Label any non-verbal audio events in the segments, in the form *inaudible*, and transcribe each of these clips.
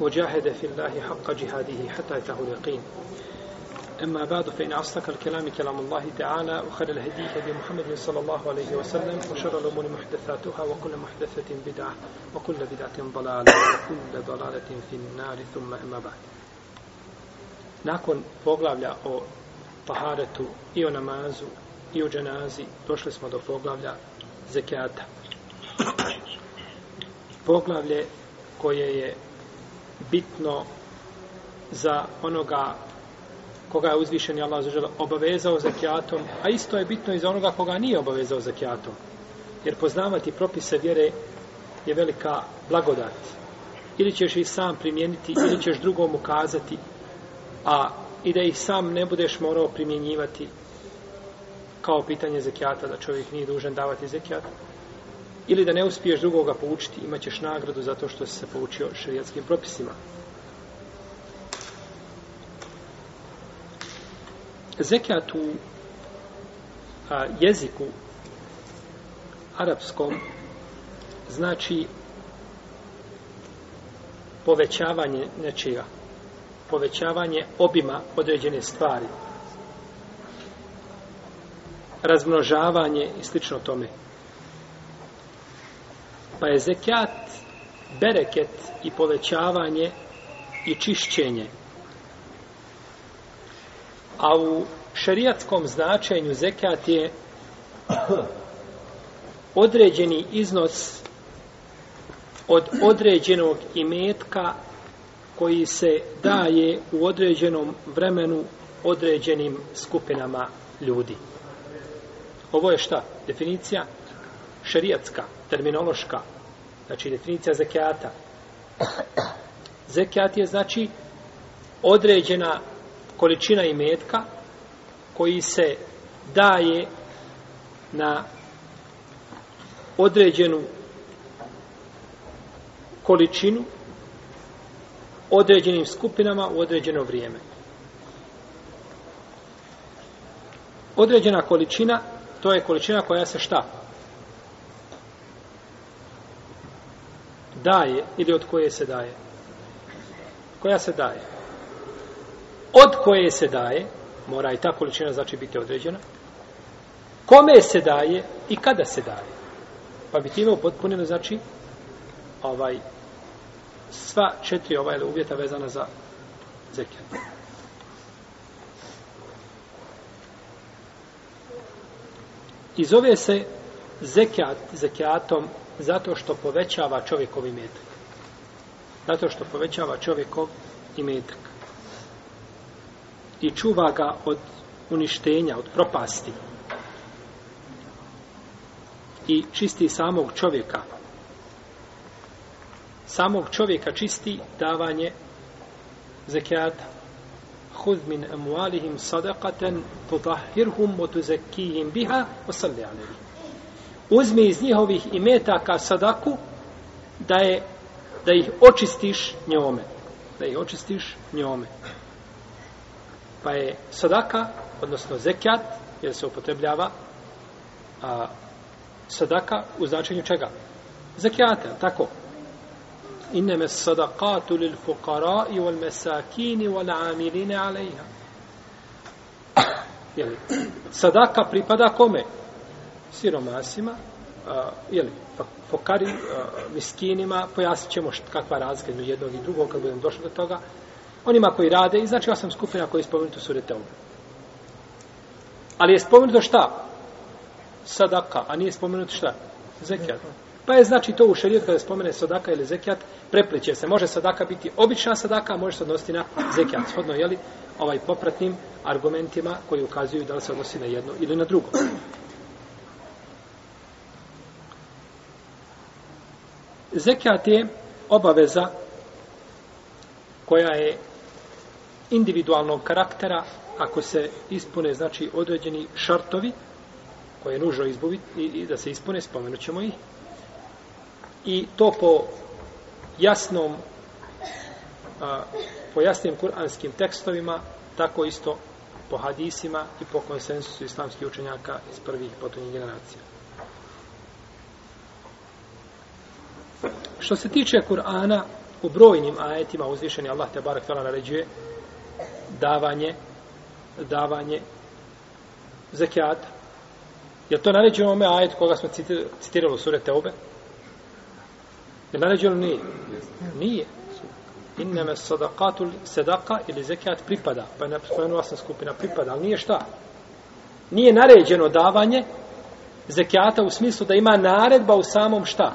وجاهد في الله حق جهاده حتى أتاه اليقين أما بعد فإن أصدق الكلام كلام الله تعالى وخير الهدي هدي محمد صلى الله عليه وسلم وشر الأمور محدثاتها وكل محدثة بدعة وكل بدعة ضلالة وكل ضلالة في النار ثم أما بعد Nakon poglavlja o taharetu i o namazu i o dženazi došli smo do poglavlja zekijata. Poglavlje koje je bitno za onoga koga je uzvišen Allah zažel obavezao zakijatom, a isto je bitno i za onoga koga nije obavezao zakijatom. Jer poznavati propise vjere je velika blagodat. Ili ćeš ih sam primijeniti, ili ćeš drugom ukazati, a i da ih sam ne budeš morao primjenjivati kao pitanje zakijata, da čovjek nije dužan davati zekijata ili da ne uspiješ drugoga poučiti, imat ćeš nagradu zato što si se poučio šerijatskim propisima. Zekijat u a, jeziku arapskom znači povećavanje nečega, povećavanje obima određene stvari, razmnožavanje i slično tome. Pa je zekat bereket i povećavanje i čišćenje. A u šerijatskom značenju zekat je *coughs* određeni iznos od određenog imetka koji se daje u određenom vremenu određenim skupinama ljudi. Ovo je šta? Definicija šerijatska, terminološka. Znači, definicija zekijata. Zekijat je, znači, određena količina imetka koji se daje na određenu količinu određenim skupinama u određeno vrijeme. Određena količina, to je količina koja se šta? Daje ili od koje se daje? Koja se daje? Od koje se daje, mora i ta količina znači biti određena, kome se daje i kada se daje. Pa bi time upotpuneno znači ovaj sva četiri ovaj uvjeta vezana za zekijat. I zove se zekijat, zekijatom zato što povećava čovjekov imetak. Zato što povećava čovjekov imetak. I čuva ga od uništenja, od propasti. I čisti samog čovjeka. Samog čovjeka čisti davanje zekijata. Hud min emualihim sadaqatan tutahhirhum wa biha wa salli uzmi iz njihovih imetaka sadaku da je da ih očistiš njome. Da ih očistiš njome. Pa je sadaka odnosno zekjat jer se upotrebljava a, sadaka u značenju čega? Zekjata, tako. Inneme sadakatu lil fukarai wal mesakini wal amiline alejha. Sadaka pripada kome? Siromasima, a, jeli, fokari, a, miskinima, pojasnit ćemo št, kakva razlika između jednog i drugog, kad budemo došli do toga, onima koji rade, i znači osam skupina koji je spomenuto su reteube. Ali je spomenuto šta? Sadaka, a nije spomenuto šta? Zekijat. Pa je znači to u šarijetu kada spomene sadaka ili zekijat, prepliče se. Može sadaka biti obična sadaka, a može se odnositi na zekijat. Shodno, jeli, ovaj popratnim argumentima koji ukazuju da li se odnosi na jedno ili na drugo. Zekat je obaveza koja je individualnog karaktera ako se ispune znači određeni šartovi koje je nužno izbuviti i, i da se ispune, spomenut ćemo ih. I to po jasnom a, po jasnim kuranskim tekstovima, tako isto po hadisima i po konsensusu islamskih učenjaka iz prvih potonjih generacija. Što se tiče Kur'ana, u brojnim ajetima uzvišeni Allah te barak tala naređuje davanje davanje zekijata. Je to naređeno ome ajet koga smo citirali u sure Teube? Je naređeno nije? Nije. Inneme sadakatu sedaka ili zekijat pripada. Pa je spomenula sam skupina pripada, ali nije šta? Nije naređeno davanje zekijata u smislu da ima naredba u samom šta?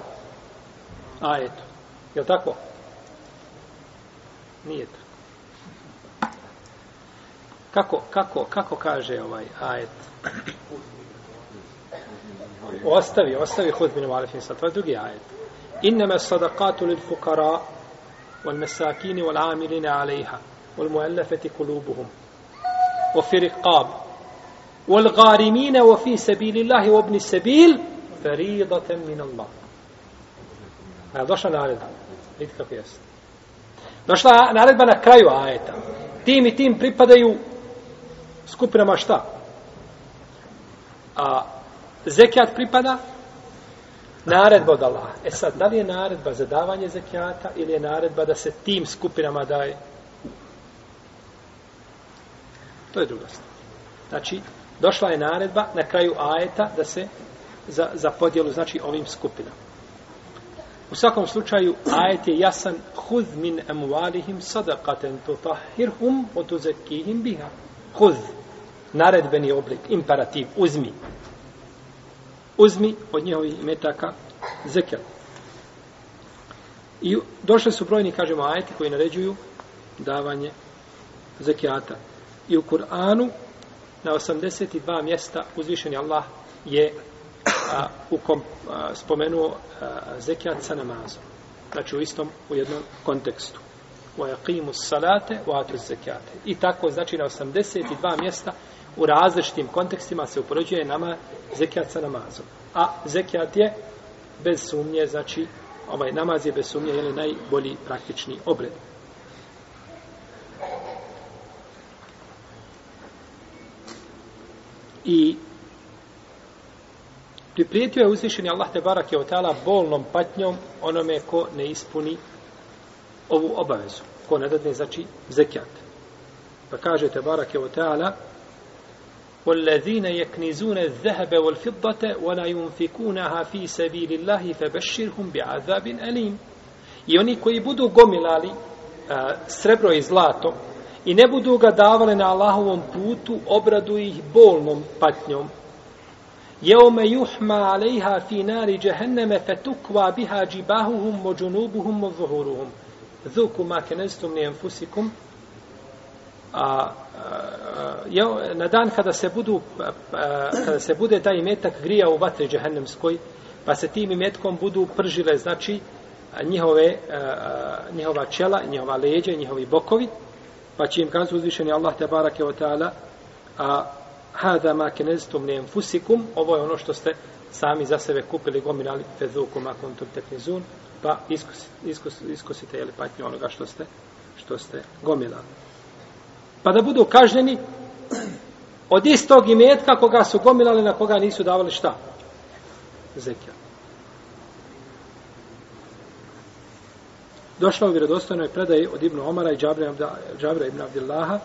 Ajetu. Je li tako? Nije tako. Kako, kako, kako kaže ovaj ajet? Ostavi, ostavi hud bin Walifin sad, to je drugi ajet. Innama sadaqatu lil fukara wal masakini wal amilina alaiha wal muallafati kulubuhum wa رقاب والغارمين wal سبيل wa fi sabilillahi فريضة من sabil min Allah. A došla naredba. Vidite kako jeste. Došla naredba na kraju ajeta. Tim i tim pripadaju skupinama šta? A zekijat pripada naredba od Allaha. E sad, da li je naredba za davanje zekijata ili je naredba da se tim skupinama daje? To je druga stvar. Znači, došla je naredba na kraju ajeta da se za, za podjelu, znači, ovim skupinama. U svakom slučaju, ajet je jasan hud min emualihim sadakaten tutahhirhum otuzekihim biha. Hud naredbeni oblik, imperativ, uzmi. Uzmi od njihovih metaka zekat. I došle su brojni, kažemo, ajeti koji naređuju davanje zekijata. I u Kur'anu na 82 mjesta uzvišeni Allah je a, u kom, a, spomenuo a, zekijat sa namazom. Znači u istom, u jednom kontekstu. Wa yaqimu salate wa atu zekijate. I tako, znači na 82 mjesta u različitim kontekstima se upoređuje nama zekijat sa namazom. A zekijat je bez sumnje, znači ovaj namaz je bez sumnje je najbolji praktični obred. I priprijetio je uzvišeni Allah te barak je otala bolnom patnjom onome ko ne ispuni ovu obavezu. Ko ne dadne, znači, zekijat. Pa kaže te barak je otala والذين يكنزون الذهب والفضة ولا ينفكونها في سبيل الله فبشرهم بعذاب أليم I oni koji budu gomilali uh, srebro i zlato i ne budu ga davali na Allahovom putu, obradu ih bolnom patnjom. Jeume juhma alejha fi nari džehenneme fetukva biha džibahuhum mođunubuhum mozuhuruhum. Zuku ma kenestum li enfusikum a, a, na dan kada se budu a, kada se bude taj metak grija u vatri džehennemskoj pa se tim imetkom budu pržile znači njihove a, njihova čela njihova leđa njihovi bokovi pa će im kazu uzvišeni Allah te barake o ta'ala a hada ma keneztum li enfusikum ovo je ono što ste sami za sebe kupili gominali fezuku ma kuntum teknizun pa iskusite, iskusite, iskusite jeli patnju onoga što ste što ste gomilali pa da budu kažnjeni od istog imetka koga su gomilali na koga nisu davali šta? Zekija. Došla u vjerodostojnoj predaji od Ibnu Omara i Džabra ibn Abdillaha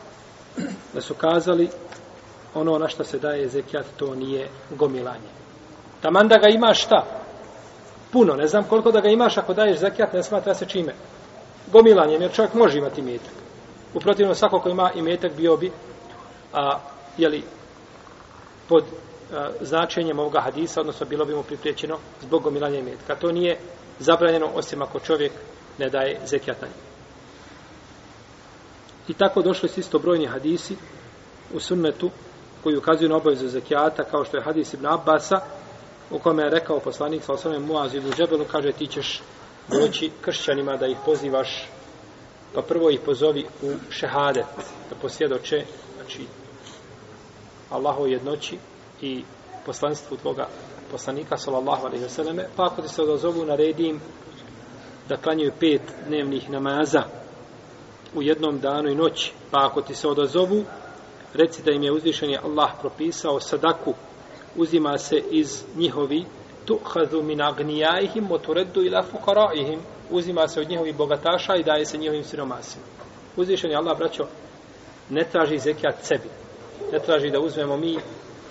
da su kazali ono na što se daje zekijat to nije gomilanje. Taman da ga imaš šta? Puno, ne znam koliko da ga imaš ako daješ zekijat ne smatra se čime. Gomilanjem, jer čovjek može imati imetak. U svako ko ima imetak bio bi a, jeli, pod a, značenjem ovoga hadisa, odnosno bilo bi mu pripriječeno zbog gomilanja imetka. To nije zabranjeno osim ako čovjek ne daje zekijat na I tako došli su isto brojni hadisi u sunnetu koji ukazuju na obavezu zekijata, kao što je hadis Ibn Abbasa, u kome je rekao poslanik sa osnovim Muaz ibn Džebelu, kaže ti ćeš doći kršćanima da ih pozivaš Pa prvo ih pozovi u šehadet, da posvjedoče, znači, Allahu jednoći i poslanstvu tvoga poslanika, sallallahu alaihi vseleme, pa ako ti se odazovu, naredi im da klanjaju pet dnevnih namaza u jednom danu i noći, pa ako ti se odazovu, reci da im je uzvišeni Allah propisao sadaku, uzima se iz njihovi tuhazu min agnijaihim motureddu ila fuqaraihim. Uzima se od njihovih bogataša i daje se njihovim siromasima. Uzvišen je Allah braćo ne traži zekijat sebi. Ne traži da uzmemo mi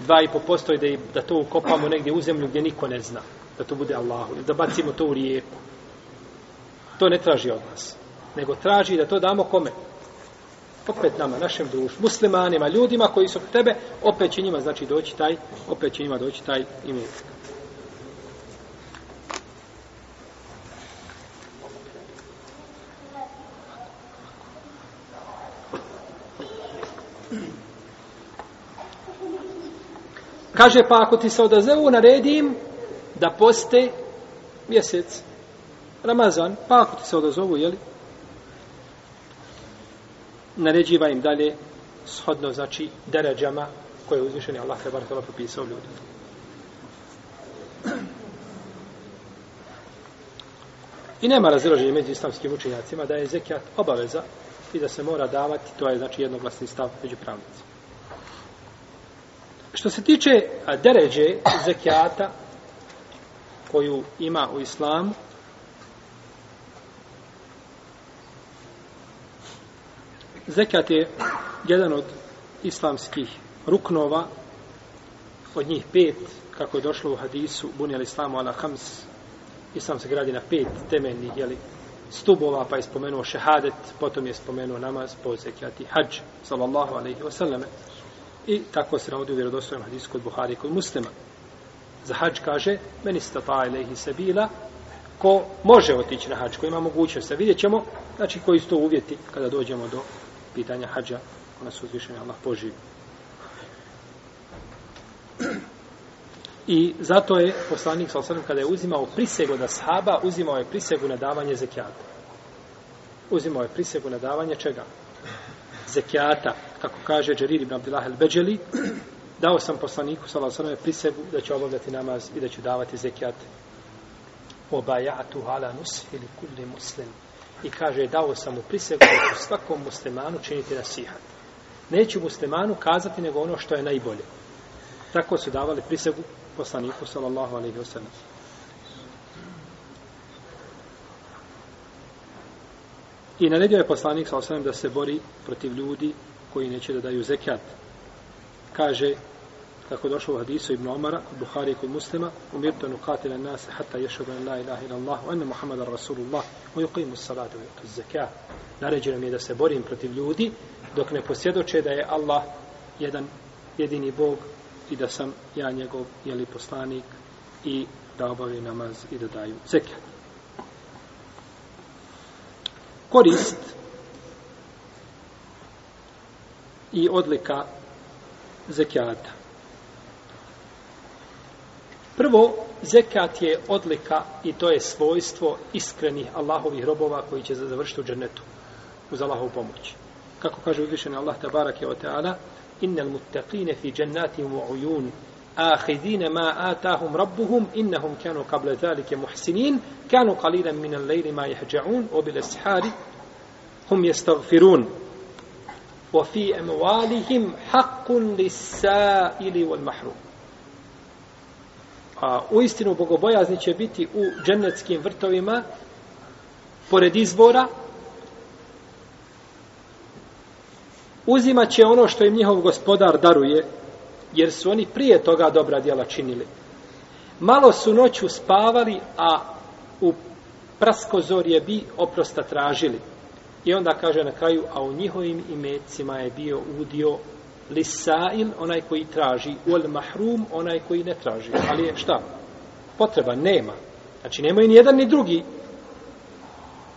dva i po posto i da, da to ukopamo negdje u zemlju gdje niko ne zna da to bude Allahu da bacimo to u rijeku. To ne traži od nas nego traži da to damo kome? Opet nama, našem društvu, muslimanima, ljudima koji su tebe, opet će njima znači doći taj, opet će njima doći taj imetak. Kaže, pa ako ti se odazevu, naredim da poste mjesec, Ramazan, pa ako ti se odazovu, jeli? Naređiva im dalje shodno, znači, deređama koje je uzvišen Allah te bar propisao ljudi. I nema razilaženja među islamskim učenjacima da je zekijat obaveza i da se mora davati, to je znači jednoglasni stav među pravnicima. Što se tiče deređe zekijata koju ima u islamu, Zekat je jedan od islamskih ruknova, od njih pet, kako je došlo u hadisu, bunjel islamu ala hams, islam se gradi na pet temeljnih, jeli, stubova, pa je spomenuo šehadet, potom je spomenuo namaz, po zekijati hađ, sallallahu alaihi wasallame. I tako se navodi u vjerodostojnom hadisu kod Buhari kod muslima. Za hađ kaže, meni stata ilaihi sebila, ko može otići na hađ, ko ima mogućnost. Vidjet ćemo, znači, koji su to uvjeti kada dođemo do pitanja hađa, ona su uzvišenje Allah poživi. I zato je poslanik sa osvrame, kada je uzimao prisegu da sahaba, uzimao je prisegu na davanje zekijata. Uzimao je prisegu na davanje čega? zekijata, kako kaže Džerir ibn Abdillah el-Beđeli, dao sam poslaniku, sallallahu alaihi prisegu da će obavljati namaz i da će davati zekijat. Obajatu ala nus ili kulli muslim. I kaže, dao sam mu prisegu da ću svakom muslimanu činiti nasihat. Neću muslimanu kazati nego ono što je najbolje. Tako su davali prisegu poslaniku, sallallahu alaihi wa sallam. I naredio je poslanik sa osvijem da se bori protiv ljudi koji neće da daju zekat. Kaže, kako došlo u hadisu Ibn Omara, kod Buhari i kod muslima, umirtu anu katila nase hatta ješadu an la ilaha ila Allah, ane Muhammadan Rasulullah, u yuqimu salatu i tu zekijat. Naređeno mi je da se borim protiv ljudi, dok ne posjedoče da je Allah jedan jedini Bog i da sam ja njegov jeli poslanik i da obavim namaz i da daju zekijat korist i odlika zekijata. Prvo, zekat je odlika i to je svojstvo iskrenih Allahovih robova koji će završiti u džennetu uz Allahovu pomoć. Kako kaže uzvišeni Allah tabarak je o teala, innal muttaqine fi džennatim u ujun آخذين ما آتاهم ربهم إنهم كانوا قبل ذلك محسنين كانوا قليلا من الليل ما يهجعون وبالأسحار هم يستغفرون وفي أموالهم حق للسائل والمحروم A u istinu bogobojazni će biti u džennetskim vrtovima pored izbora uzimat će ono što im njihov gospodar daruje jer su oni prije toga dobra djela činili. Malo su noću spavali, a u praskozorje bi oprosta tražili. I onda kaže na kraju, a u njihovim imecima je bio udio lisail, onaj koji traži, ul mahrum, onaj koji ne traži. Ali je šta? Potreba nema. Znači, nemaju ni jedan ni drugi.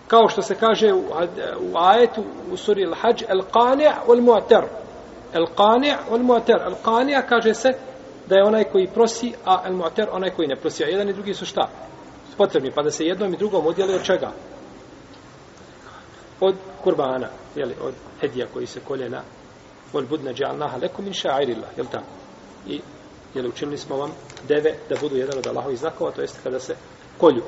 Kao što se kaže u, u ajetu, u suri al-hađ, al-qani' wal-mu'tar. El qani' wal mu'tar. El qani' kaže se da je onaj koji prosi, a el mu'tar onaj koji ne prosi. A jedan i drugi su šta? Potrebni. Pa da se jednom i drugom odjeli od čega? Od kurbana, jeli, od hedija koji se kolje na vol budne džalnaha lekum min ša'irila, jel tako? I, jeli, učinili smo vam deve da budu jedan od Allahovih znakova, to jeste kada se kolju.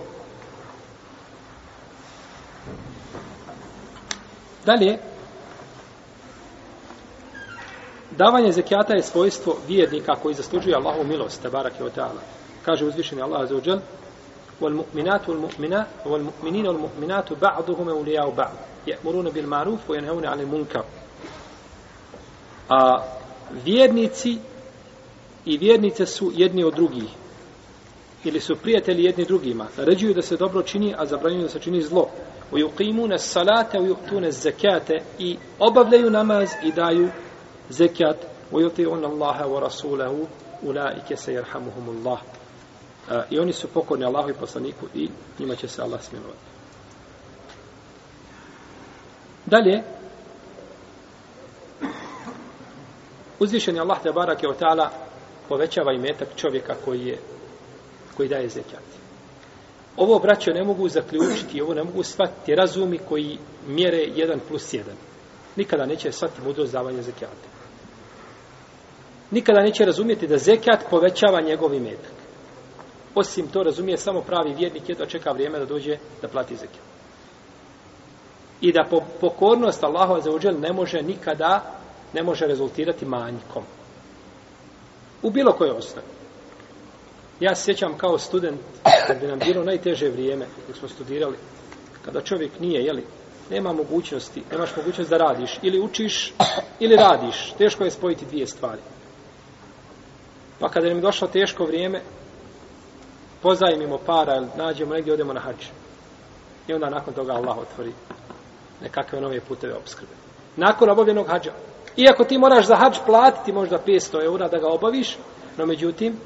Dalje, davanje zekijata je svojstvo vjernika koji zaslužuje Allahovu milost, tabarak i ta'ala. Kaže uzvišeni Allah za uđel, والمؤمنات والمؤمنات والمؤمنين والمؤمنات بعضهم أولياء بعض يأمرون بالمعروف وينهون عن المنكر A vjernici i vjernice su jedni od drugih. Ili su prijatelji jedni drugima. Naređuju da se dobro čini, a zabranjuju da se čini zlo. Ujuqimune salate, ujuqtune zekate i obavljaju namaz i daju zekat. Ujuqtune Allahe wa rasulahu ulaike se jerhamuhumullah. E, I oni su pokorni Allahu i poslaniku i njima će se Allah smilovati. Dalje, uzvišen je Allah te barake o ta'ala povećava imetak čovjeka koji je koji daje zekat. Ovo, braćo, ne mogu zaključiti, ovo ne mogu shvatiti razumi koji mjere 1 plus 1. Nikada neće shvatiti mudrost davanja zekijata. Nikada neće razumjeti da zekijat povećava njegov imetak. Osim to razumije samo pravi vjernik je da čeka vrijeme da dođe da plati zekijat. I da po, pokornost Allahova za uđel ne može nikada ne može rezultirati manjkom. U bilo kojoj osnovi. Ja se sjećam kao student, kad bi nam bilo najteže vrijeme, dok smo studirali, kada čovjek nije, jeli, nema mogućnosti, nemaš mogućnost da radiš, ili učiš, ili radiš. Teško je spojiti dvije stvari. Pa kada nam je došlo teško vrijeme, pozajmimo para, ili nađemo negdje, odemo na hađ. I onda nakon toga Allah otvori nekakve nove puteve obskrbe. Nakon obavljenog hađa. Iako ti moraš za hađ platiti možda 500 eura da ga obaviš, no međutim,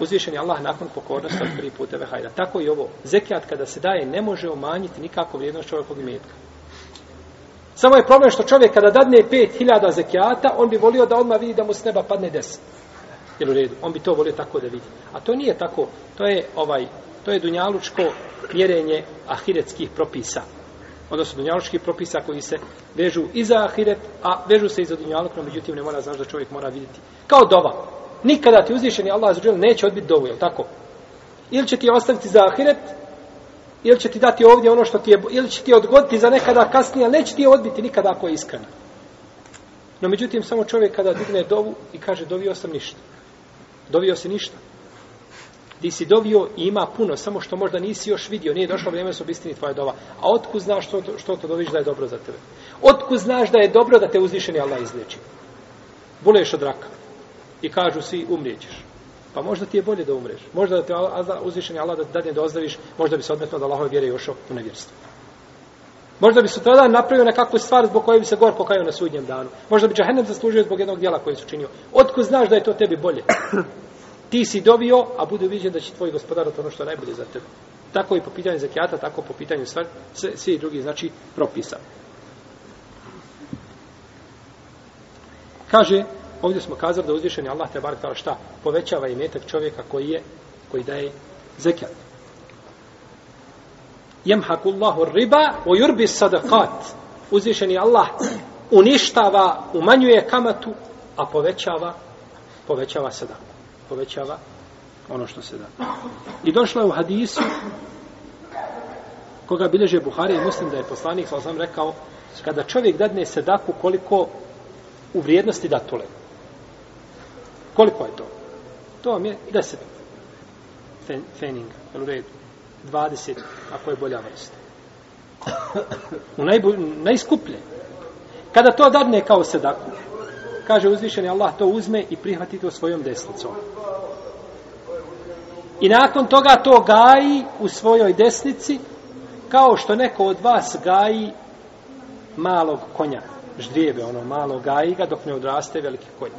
uzvišen je Allah nakon pokornosti od tri puteve hajda. Tako i ovo. Zekijat kada se daje ne može umanjiti nikako vrijednost čovjekog imetka. Samo je problem što čovjek kada dadne 5000 zekijata, on bi volio da odmah vidi da mu s neba padne 10. Jel u redu? On bi to volio tako da vidi. A to nije tako. To je ovaj to je dunjalučko mjerenje ahiretskih propisa. Odnosno dunjalučkih propisa koji se vežu i za ahiret, a vežu se i za dunjaluk, no međutim ne mora znaš da čovjek mora vidjeti. Kao dova. Nikada ti uzvišeni Allah zađel neće odbiti dovu, je tako? Ili će ti ostaviti za ahiret, ili će ti dati ovdje ono što ti je, ili će ti odgoditi za nekada kasnije, ali neće ti je odbiti nikada ako je iskren. No međutim, samo čovjek kada digne dovu i kaže dovio sam ništa. Dovio se ništa. Ti si dovio i ima puno, samo što možda nisi još vidio, nije došlo vrijeme su bistini tvoja dova. A otku znaš što, što to doviš da je dobro za tebe? Otku znaš da je dobro da te uzvišeni Allah izliječi? Boleš od raka i kažu svi umrijećeš. Pa možda ti je bolje da umreš. Možda da te uzvišeni Allah da dadne da ozdraviš, možda bi se odmetno da Allahove vjere još u nevjerstvo. Možda bi se tada napravio nekakvu stvar zbog koje bi se gor pokajao na sudnjem danu. Možda bi džahennem zaslužio zbog jednog dijela koje su činio. Otko znaš da je to tebi bolje? Ti si dobio, a bude uviđen da će tvoj gospodar to ono što je najbolje za tebe. Tako i po pitanju zakijata, tako po pitanju stvar, svi drugi, znači, propisa. Kaže, Ovdje smo kazali da uzvišeni Allah te bar kao šta povećava i metak čovjeka koji je koji daje zekat. Yamhaqullahu riba o jurbi sadakat. Uzvišeni Allah uništava, umanjuje kamatu, a povećava povećava sadaku. Povećava ono što se da. I došlo je u hadisu koga bileže Buhari i muslim da je poslanik, sa sam rekao, kada čovjek dadne sedaku koliko u vrijednosti datule. Koliko je to? To vam je 10 fen, feninga, u redu. 20, ako je bolja vrsta. U najbolj, najskuplje. Kada to dadne kao sedaku, kaže uzvišeni Allah, to uzme i prihvati to svojom desnicom. I nakon toga to gaji u svojoj desnici, kao što neko od vas gaji malog konja, ždrijebe, ono malo gaji ga dok ne odraste veliki konj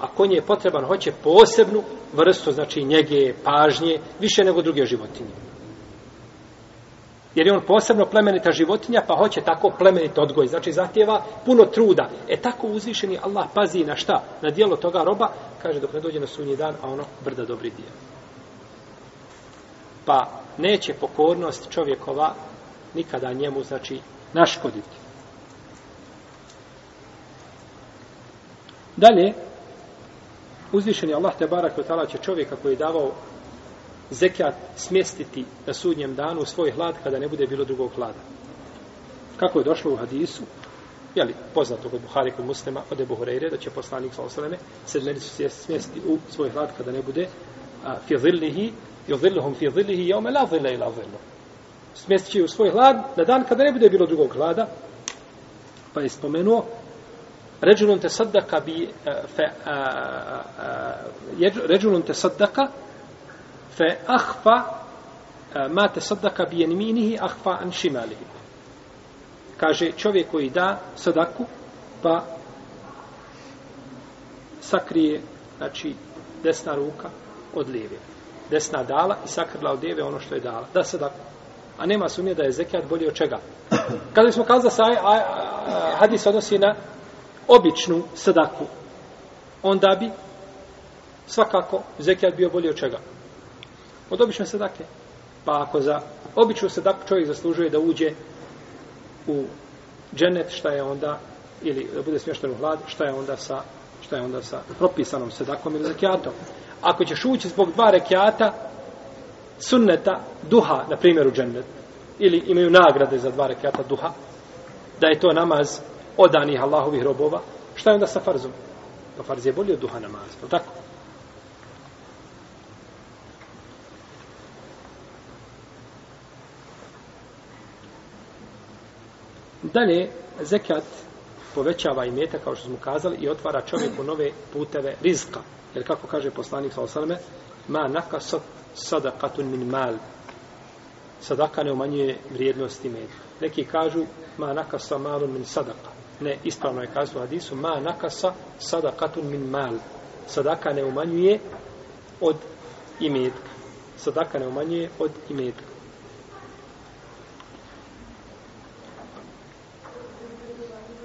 a konje je potreban, hoće posebnu vrstu, znači njege, pažnje, više nego druge životinje. Jer je on posebno plemenita životinja, pa hoće tako plemenit odgoj. Znači, zahtjeva puno truda. E tako uzvišeni Allah pazi na šta? Na dijelo toga roba, kaže dok ne dođe na sunji dan, a ono brda dobri dijelo. Pa neće pokornost čovjekova nikada njemu, znači, naškoditi. Dalje, uzvišeni Allah te barak će čovjeka koji je davao zekat smjestiti na sudnjem danu u svoj hlad kada ne bude bilo drugog hlada. Kako je došlo u hadisu, jeli, poznato kod Buhari kod muslima, od Ebu Hureyre, da će poslanik sa osaleme sedmericu smjestiti u svoj hlad kada ne bude a, fizilnihi zillihi, fi zillihi, jaume la zilla ila zillu. Smjestit će u svoj hlad na dan kada ne bude bilo drugog hlada, pa je spomenuo ređulun te saddaka bi fe, a, a, ređulun te saddaka fe ahfa e, ma te saddaka bi jenminihi ahfa an šimalihi kaže čovjek koji da sadaku pa sakrije znači desna ruka od lijeve desna dala i sakrila od lijeve ono što je dala. Da sadaku. A nema sumnje da je zekijat bolji od čega. *coughs* Kada smo kazali da se hadis odnosi na običnu sadaku onda bi svakako zekijat bio bolji od čega? Od obične sadake. Pa ako za običnu sadaku čovjek zaslužuje da uđe u dženet, šta je onda, ili da bude smješten u hlad, šta je onda sa, šta je onda sa propisanom sedakom ili rekiatom. Ako ćeš ući zbog dva rekiata, sunneta, duha, na primjer u džennet, ili imaju nagrade za dva rekiata duha, da je to namaz odanih Allahovih robova, šta je onda sa farzom? Pa farz je bolji od duha namaz, to tako? Dalje, zekat povećava i meta, kao što smo kazali, i otvara čovjeku nove puteve rizka. Jer kako kaže poslanik sa osaleme, ma nakasat sadakatun min mal. Sadaka ne umanjuje vrijednosti meta. Neki kažu, ma nakasa malun min sadaka. Ne, ispravno je kazu hadisu, ma nakasa sadakatun min mal. Sadaka ne umanjuje od imetka. Sadaka ne umanjuje od imetka.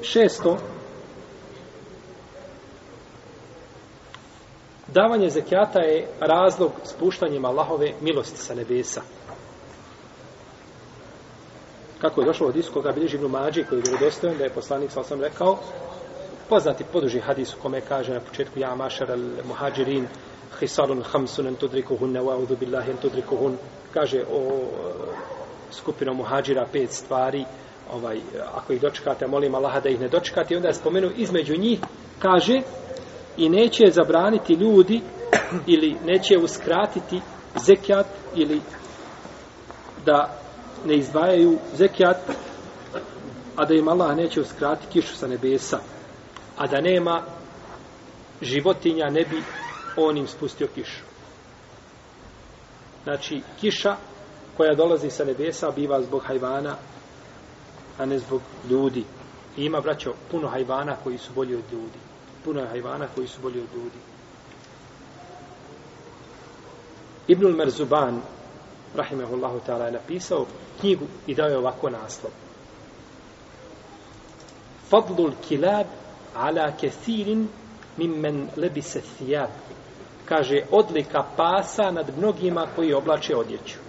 Šesto, davanje zekijata je razlog spuštanjem Allahove milosti sa nebesa. Kako je došlo od isu koga bilježi Ibn Mađi, koji je vjerodostojen, da je poslanik sa osam rekao, poznati poduži hadis u kome kaže na početku ja mašar al muhađirin hisalun hamsun en tudrikuhun ne wa'udhu billahi en tudrikuhun kaže o skupinom muhađira pet stvari ovaj, ako ih dočekate, molim Allaha da ih ne dočekate. I onda je spomenu između njih, kaže, i neće zabraniti ljudi ili neće uskratiti zekijat ili da ne izdvajaju zekijat, a da im Allah neće uskratiti kišu sa nebesa, a da nema životinja ne bi on im spustio kišu. Znači, kiša koja dolazi sa nebesa biva zbog hajvana a ne zbog ljudi. I ima, braćo, puno hajvana koji su bolji od ljudi. Puno je hajvana koji su bolji od ljudi. Ibnul Merzuban, rahimahullahu ta'ala, je napisao knjigu i dao je ovako naslov. Fadlul kilab ala kethirin mimmen lebise thijab. Kaže, odlika pasa nad mnogima koji oblače odjeću.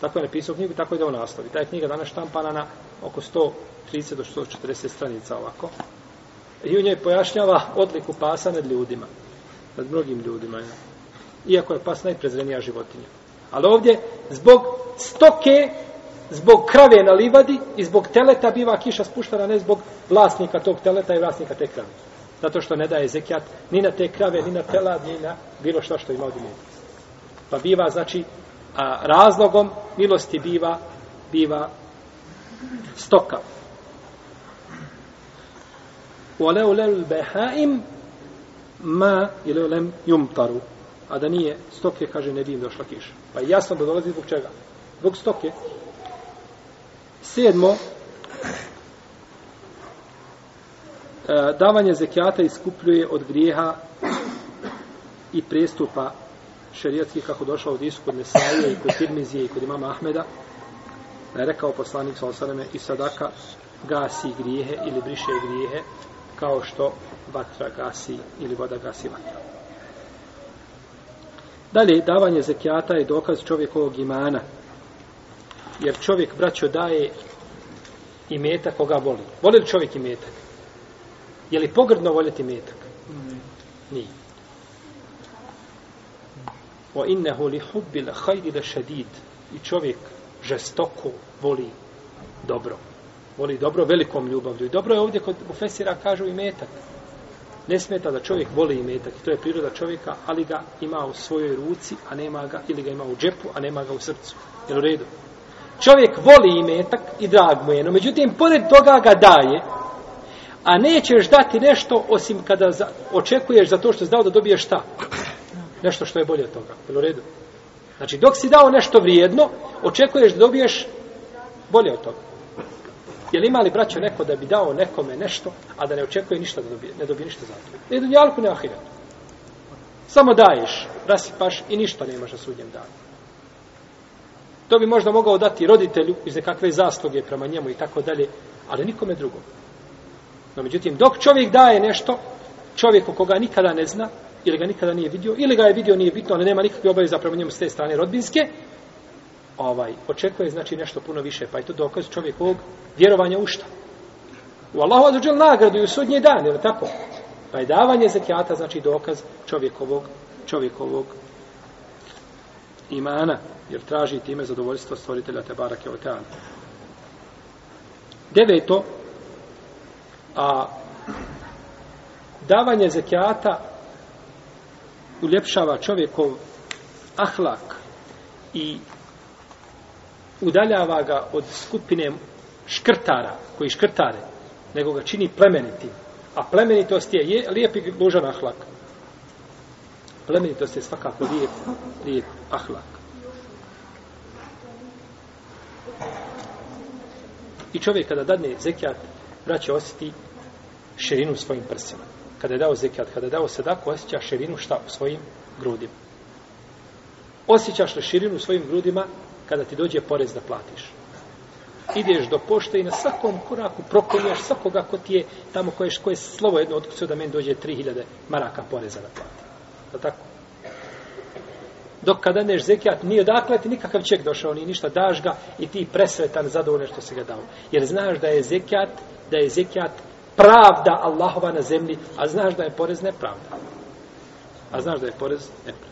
Tako je napisao knjigu, tako je da on nastavi. Ta je knjiga danas štampana na oko 130 do 140 stranica ovako. I u njoj pojašnjava odliku pasa nad ljudima. Nad mnogim ljudima. Ja. Iako je pas najprezrenija životinja. Ali ovdje, zbog stoke, zbog krave na livadi i zbog teleta biva kiša spuštana, ne zbog vlasnika tog teleta i vlasnika te krave. Zato što ne daje zekijat ni na te krave, ni na telad, ni na bilo što što ima od Pa biva, znači, a razlogom milosti biva biva stoka. Wala ulal bahaim ma ila lam yumtaru. A da nije stoke, kaže, ne bi im došla kiša. Pa jasno da dolazi zbog čega? Zbog stoke. Sedmo, e, davanje zekijata iskupljuje od grijeha i prestupa šerijatski kako došao od Isu kod Nesaije i kod Tirmizije i kod imama Ahmeda, da je rekao poslanik sa osaname i sadaka gasi grijehe ili briše grijehe kao što vatra gasi ili voda gasi vatra. Dalje, davanje zekijata je dokaz čovjekovog imana. Jer čovjek, braćo, daje i metak koga voli. Voli li čovjek i metak? Je li pogrdno voljeti metak? Nije. Wa innehu li hubbil hajdi le šedid. I čovjek žestoko voli dobro. Voli dobro velikom ljubavlju. I dobro je ovdje kod Bufesira kažu i metak. Ne smeta da čovjek voli i metak. I to je priroda čovjeka, ali ga ima u svojoj ruci, a nema ga, ili ga ima u džepu, a nema ga u srcu. Jel u redu? Čovjek voli i metak i drag mu je, no međutim, pored toga ga daje, a nećeš dati nešto osim kada za, očekuješ za to što znao da dobiješ šta? Nešto što je bolje od toga. Jel u redu? Znači, dok si dao nešto vrijedno, očekuješ da dobiješ bolje od toga. Je li imali braćo neko da bi dao nekome nešto, a da ne očekuje ništa da dobije, ne dobije ništa za to? Ne dunjalku, ne ahiretu. Samo daješ, rasipaš i ništa nemaš na sudnjem danu. To bi možda mogao dati roditelju iz nekakve zasluge prema njemu i tako dalje, ali nikome drugom. No, međutim, dok čovjek daje nešto, čovjeku koga nikada ne zna, ili ga nikada nije vidio, ili ga je vidio, nije bitno, ali nema nikakve obaveze prema njemu s te strane rodbinske, ovaj, očekuje znači nešto puno više, pa je to dokaz čovjekovog vjerovanja u šta? U Allahu azuđel nagradu i u sudnji dan, je tako? Pa je davanje zekijata znači dokaz čovjekovog, čovjekovog imana, jer traži time zadovoljstvo stvoritelja te barake oteana. Deveto, a davanje zekijata uljepšava čovjekov ahlak i udaljava ga od skupine škrtara, koji škrtare, nego ga čini plemenitim. A plemenitost je, je lijep i božan ahlak. Plemenitost je svakako lijep, lijep ahlak. I čovjek kada dadne zekijat, braće osjeti širinu svojim prsima. Kada je dao zekat, kada je dao sadaku, osjeća širinu šta u svojim grudima. Osjećaš li širinu u svojim grudima kada ti dođe porez da platiš. Ideš do pošte i na svakom koraku proklinješ svakoga ko ti je tamo koje, koje slovo jedno otkucio da meni dođe 3000 maraka poreza da plati. Da tako? Dok kada neš zekijat, nije odakle ti nikakav ček došao, ni ništa, daš ga i ti presretan zadovoljno što si ga dao. Jer znaš da je zekijat, da je zekijat pravda Allahova na zemlji, a znaš da je porez nepravda. A znaš da je porez nepravda.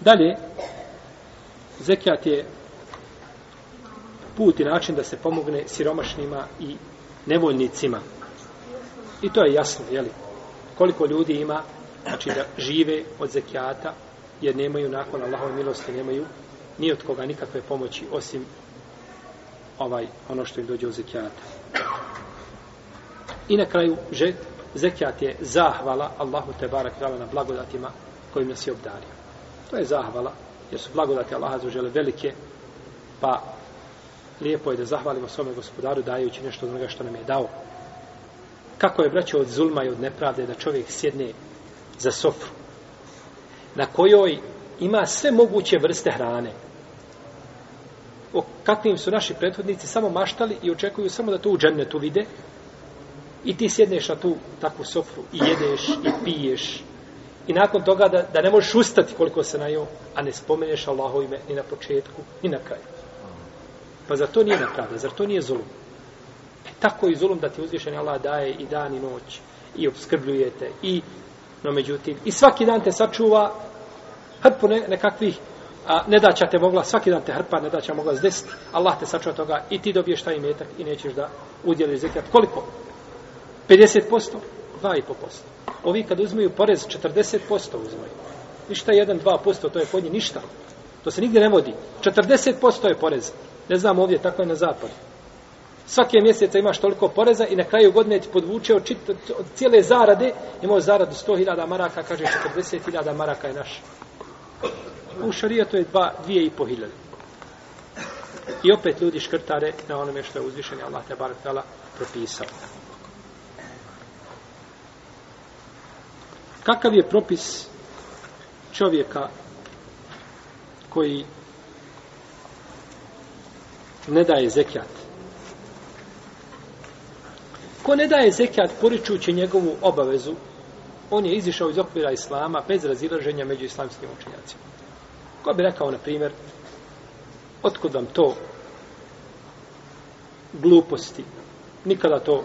Dalje, zekijat je put i način da se pomogne siromašnima i nevoljnicima. I to je jasno, jeli? Koliko ljudi ima, znači da žive od zekijata, jer nemaju nakon Allahove milosti, nemaju ni od koga nikakve pomoći, osim ovaj ono što im dođe od zekijata. I na kraju, že, zekijat je zahvala Allahu te barak na blagodatima kojim nas je obdario. To je zahvala, jer su blagodati Allaha za žele velike, pa lijepo je da zahvalimo svome gospodaru dajući nešto od onoga što nam je dao. Kako je braćo od zulma i od nepravde da čovjek sjedne za sofru, na kojoj ima sve moguće vrste hrane. O kakvim su naši prethodnici samo maštali i očekuju samo da to u džennetu vide, i ti sjedneš na tu takvu sofru i jedeš i piješ I nakon toga da, da ne možeš ustati koliko se najio, a ne spomeneš Allaho ime ni na početku, ni na kraju. Pa zar to nije napravda? Zar to nije zulum? E, tako i zulum da ti uzvišeni Allah daje i dan i noć i obskrbljujete i no međutim i svaki dan te sačuva hrpu ne, nekakvih a ne da će te mogla svaki dan te hrpa ne da će mogla zdesiti Allah te sačuva toga i ti dobiješ taj metak i nećeš da udjeliš zekat koliko? 50%? 2,5%. Ovi kad uzmeju porez, 40% uzmeju. Ništa 1-2%, to je kod njih ništa. To se nigdje ne vodi. 40% je porez. Ne znam ovdje, tako je na zapadu. Svake mjeseca imaš toliko poreza i na kraju godine ti podvuče od, čit, od cijele zarade, imao zaradu 100.000 maraka, kaže 40.000 maraka je naš. U šarija to je 2.500. I opet ljudi škrtare na onome što je uzvišen Allah te barak propisao. Kakav je propis čovjeka koji ne daje zekijat? Ko ne daje zekijat poričući njegovu obavezu, on je izišao iz okvira islama bez razilaženja među islamskim učenjacima. Ko bi rekao, na primjer, otkud vam to gluposti? Nikada to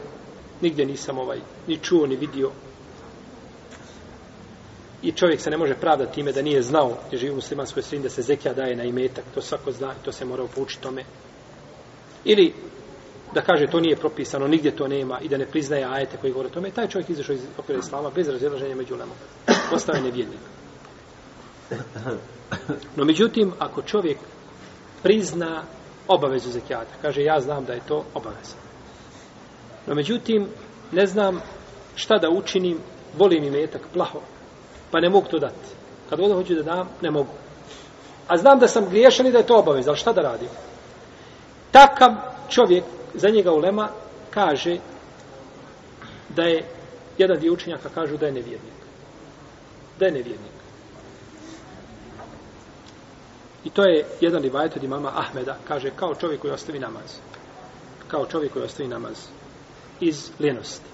nigdje nisam ovaj ni čuo, ni vidio. I čovjek se ne može pravdati time da nije znao gdje živi u muslimanskoj sredini da se zekija daje na imetak. To svako zna i to se mora upučiti tome. Ili da kaže to nije propisano, nigdje to nema i da ne priznaje ajete koji govore o tome, taj čovjek izašao iz okvira islama bez razilaženja među lemom. Postao je nevjednik. *coughs* No međutim, ako čovjek prizna obavezu zekijata, kaže ja znam da je to obaveza. No međutim, ne znam šta da učinim, volim i metak plaho, pa ne mogu to dati. Kad god hoću da dam, ne mogu. A znam da sam griješan i da je to obaveza, ali šta da radim? Takav čovjek, za njega ulema, kaže da je jedan dio učenjaka kažu da je nevjernik. Da je nevjernik. I to je jedan rivajet od imama Ahmeda, kaže kao čovjek koji ostavi namaz. Kao čovjek koji ostavi namaz iz lenosti.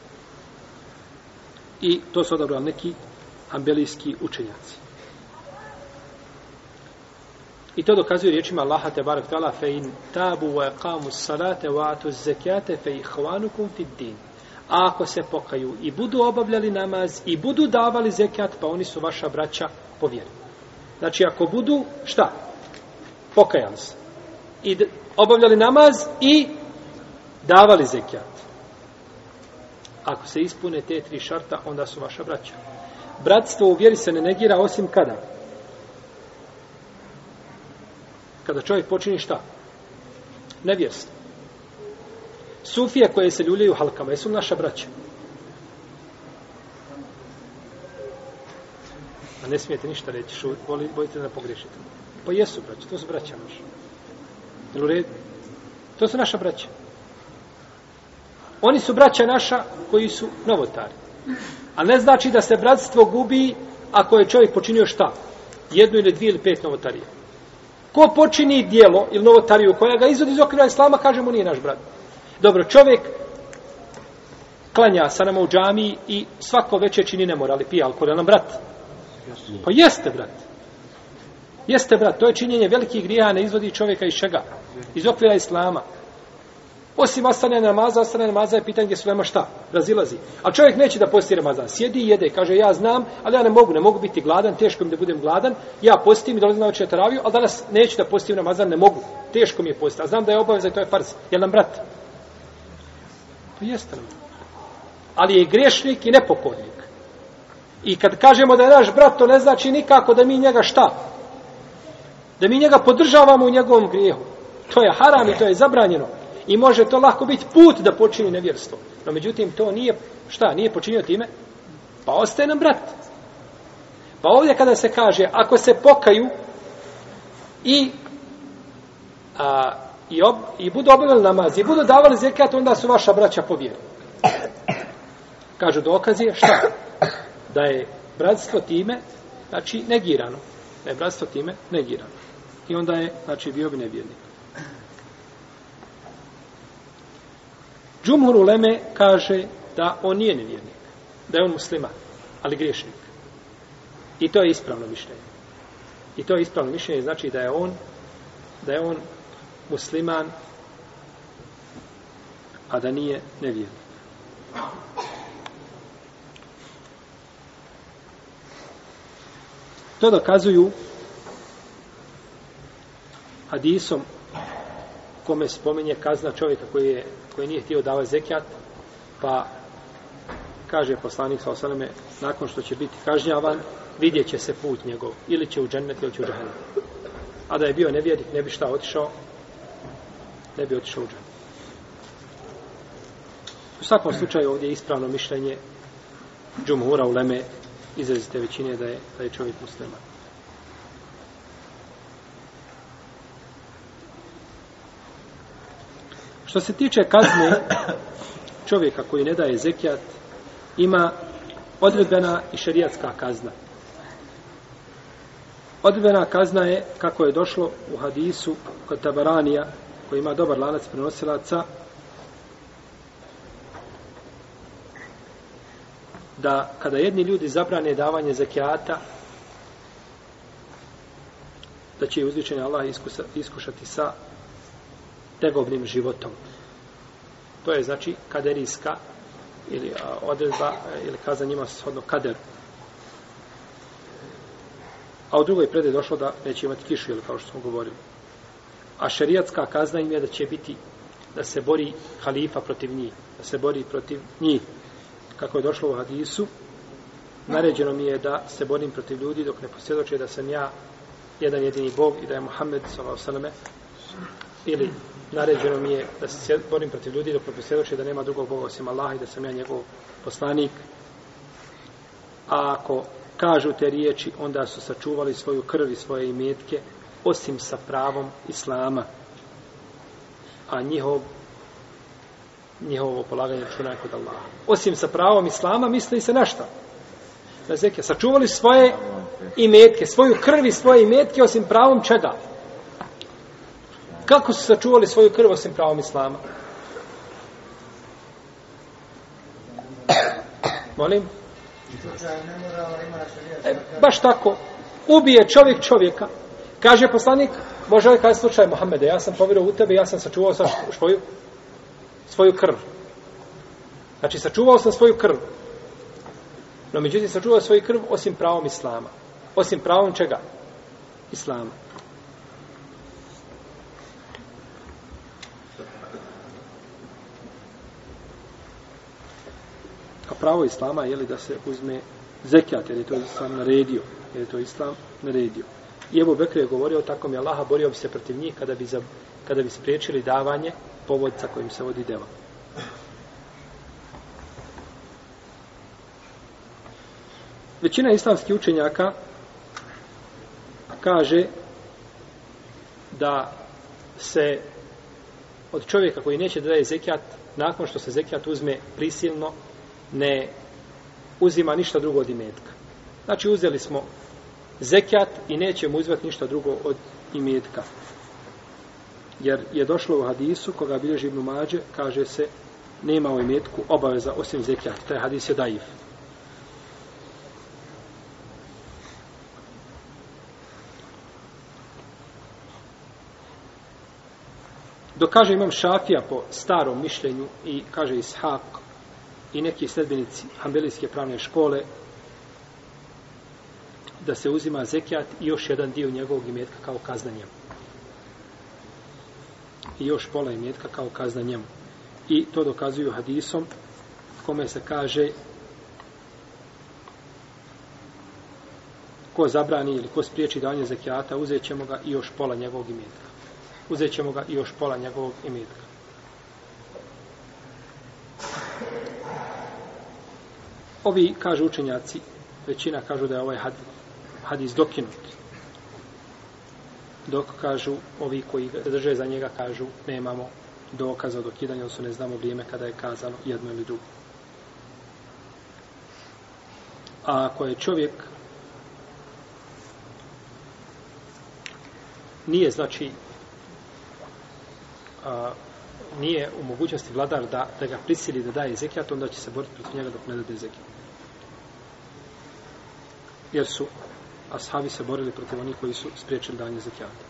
I to su odabrali neki ambelijski učenjaci. I to dokazuje riječima Allaha te barak tala fe in tabu wa qamu salate wa atu zekate fe ihvanukum fid din. A ako se pokaju i budu obavljali namaz i budu davali zekat, pa oni su vaša braća po vjeri. Znači, ako budu, šta? Pokajali se. I obavljali namaz i davali zekijat. Ako se ispune te tri šarta, onda su vaša braća. Bratstvo u vjeri se ne negira osim kada? Kada čovjek počini šta? Nevjerstvo. Sufije koje se ljuljaju halkama, jesu naša braća? A ne smijete ništa reći, šu, bojite da pogrešite. Pa jesu braća, to su braća naša. Jel u redu? To su naša braća. Oni su braća naša koji su novotari. A ne znači da se bratstvo gubi ako je čovjek počinio šta? Jednu ili dvije ili pet novotarija. Ko počini dijelo ili novotariju koja ga izvodi iz okvira islama, kažemo nije naš brat. Dobro, čovjek klanja sa nama u džami i svako veće čini ne mora, ali pije alkohol, je nam brat? Pa jeste, brat. Jeste, brat, to je činjenje velikih grija, ne izvodi čovjeka iz čega? Iz okvira islama. Osim ostane namaza, ostane namaza je pitanje gdje su nema šta, razilazi. A čovjek neće da posti Ramazan. Sjedi i jede, kaže ja znam, ali ja ne mogu, ne mogu biti gladan, teško mi da budem gladan. Ja postim i dolazim na večer taraviju, ali danas neću da postim Ramazan, ne mogu. Teško mi je posti, A znam da je obaveza i to je farz. Jel nam brat? Pa jeste nam. Ali je i grešnik i nepokornik. I kad kažemo da je naš brat, to ne znači nikako da mi njega šta? Da mi njega podržavamo u njegovom grijehu. To je haram i to je zabranjeno. I može to lako biti put da počini nevjerstvo. No međutim, to nije, šta, nije počinio time? Pa ostaje nam brat. Pa ovdje kada se kaže, ako se pokaju i a, i, ob, i budu obavili namaz i budu davali zekat, onda su vaša braća po vjeru. Kažu dokazi, šta? Da je bratstvo time, znači, negirano. Da je bratstvo time negirano. I onda je, znači, bio bi nevjernik. Džumhur Uleme kaže da on nije nevjernik, da je on musliman, ali griješnik. I to je ispravno mišljenje. I to je ispravno mišljenje, znači da je on da je on musliman, a da nije nevjernik. To dokazuju hadisom kome spominje kazna čovjeka koji, je, koji nije htio davati zekijat, pa kaže poslanik sa osaleme, nakon što će biti kažnjavan, vidjet će se put njegov, ili će u džennet, ili će u džennet. A da je bio nevjernik, ne bi šta otišao, ne bi otišao u džennet. U svakom slučaju ovdje je ispravno mišljenje džumhura u leme izrazite većine da je, da je čovjek musliman. Što se tiče kazne čovjeka koji ne daje zekijat, ima odredbena i šerijatska kazna. Odredbena kazna je, kako je došlo u hadisu kod Tabaranija, koji ima dobar lanac prenosilaca, da kada jedni ljudi zabrane davanje zekijata, da će uzvičeni Allah iskusa, iskušati sa stegovnim životom. To je znači kaderijska ili a, odredba e, ili kaza njima shodno kader. A u drugoj predaj došlo da neće imati kišu, ili kao što smo govorili. A šerijatska kazna im je da će biti da se bori halifa protiv njih, da se bori protiv njih. Kako je došlo u hadisu, naređeno mi je da se borim protiv ljudi dok ne posvjedoče da sam ja jedan jedini Bog i da je Muhammed s.a.v. ili naređeno mi je da se borim protiv ljudi dok ne da nema drugog Boga osim Allaha i da sam ja njegov poslanik. A ako kažu te riječi, onda su sačuvali svoju krv i svoje imetke osim sa pravom Islama. A njihov njihovo polaganje računa je kod Allaha. Osim sa pravom Islama, misli se na šta? Na zeke. Sačuvali svoje imetke, svoju krv i svoje imetke osim pravom čega? Kako su sačuvali svoju krv osim pravom Islama? *coughs* Molim? E, baš tako. Ubije čovjek čovjeka. Kaže poslanik, može li kada slučaj Mohamede, ja sam povjerovao u tebe, ja sam sačuvao sa svoju, svoju krv. Znači, sačuvao sam svoju krv. No, međutim, sačuvao svoju krv osim pravom Islama. Osim pravom čega? Islama. Pravo Islama je li da se uzme zekijat, jer je to Islam naredio. Jer je to Islam naredio. I Ebu Bekr je govorio, tako mi Allaha borio bi se protiv njih kada bi, za, kada bi spriječili davanje povodca kojim se vodi deva. Većina islamskih učenjaka kaže da se od čovjeka koji neće da daje zekijat, nakon što se zekijat uzme prisilno, ne uzima ništa drugo od imetka. Znači uzeli smo zekjat i nećemo uzvati ništa drugo od imetka. Jer je došlo u hadisu, koga bilježi Ibn Mađe, kaže se, nema u imetku obaveza osim zekjat. Taj hadis je daif. Dok kaže imam šafija po starom mišljenju i kaže Ishak i neki sledbenici Hanbelijske pravne škole da se uzima zekijat i još jedan dio njegovog imetka kao kazna njemu. I još pola imetka kao kazna njemu. I to dokazuju hadisom kome se kaže ko zabrani ili ko spriječi davanje zekijata, uzet ćemo ga i još pola njegovog imetka. Uzet ćemo ga i još pola njegovog imetka. Ovi, kažu učenjaci, većina kažu da je ovaj hadis hadis dokinut. Dok kažu, ovi koji drže za njega kažu, nemamo dokaza o dokidanju, odnosno ne znamo vrijeme kada je kazano jedno ili drugo. A ako je čovjek nije znači a, nije u mogućnosti vladar da, da ga prisili da daje zekijat, onda će se boriti protiv njega dok ne dade zekijat. Jer su ashabi se borili protiv onih koji su spriječili danje zekijata.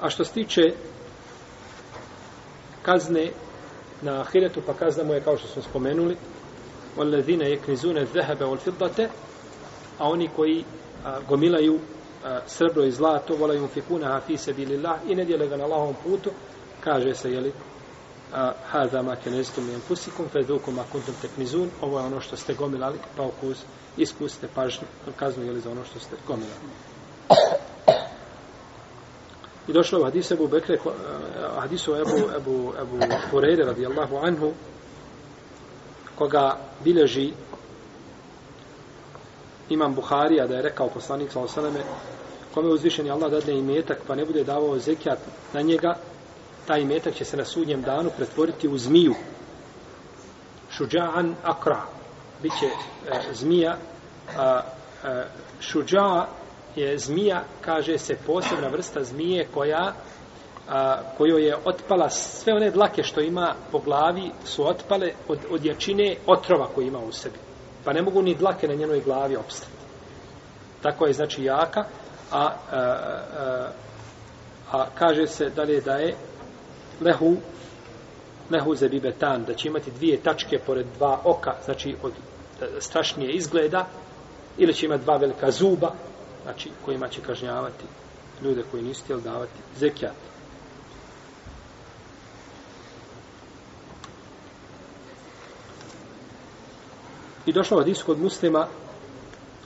A što se tiče kazne na ahiretu, pa kazna mu je kao što smo spomenuli, وَالَّذِينَ يَكْنِزُونَ الذَّهَبَ وَالْفِضَّةَ A oni koji a, gomilaju a, srebro i zlato, volaju fikuna fi sabilillah i ne dijele ga na Allahovom putu, kaže se, jeli, hada ma keneztum min fusikum fedukum ma kuntum teknizun ovo je ono što ste gomilali pa ukus iskusite pažnju kaznu je za ono što ste gomilali. I došlo u hadisu Ebu Bekre hadisu Ebu, Ebu, Ebu Hureyre radijallahu anhu koga bileži imam Buharija da je rekao poslanik sallallahu alejhi ve selleme kome uzvišeni Allah dadne imetak pa ne bude davao zekijat na njega taj metak će se na sudnjem danu pretvoriti u zmiju. Šuđa'an akra. Biće e, zmija. A, a, šuđa je zmija, kaže se, posebna vrsta zmije koja a, kojoj je otpala sve one dlake što ima po glavi su otpale od, od jačine otrova koji ima u sebi. Pa ne mogu ni dlake na njenoj glavi opstati. Tako je znači jaka, a, a, a, a kaže se dalje da je lehu lehu zebibetan, da će imati dvije tačke pored dva oka, znači od e, strašnije izgleda, ili će imati dva velika zuba, znači kojima će kažnjavati ljude koji nisu htjeli davati zekijat. I došlo od iskod muslima,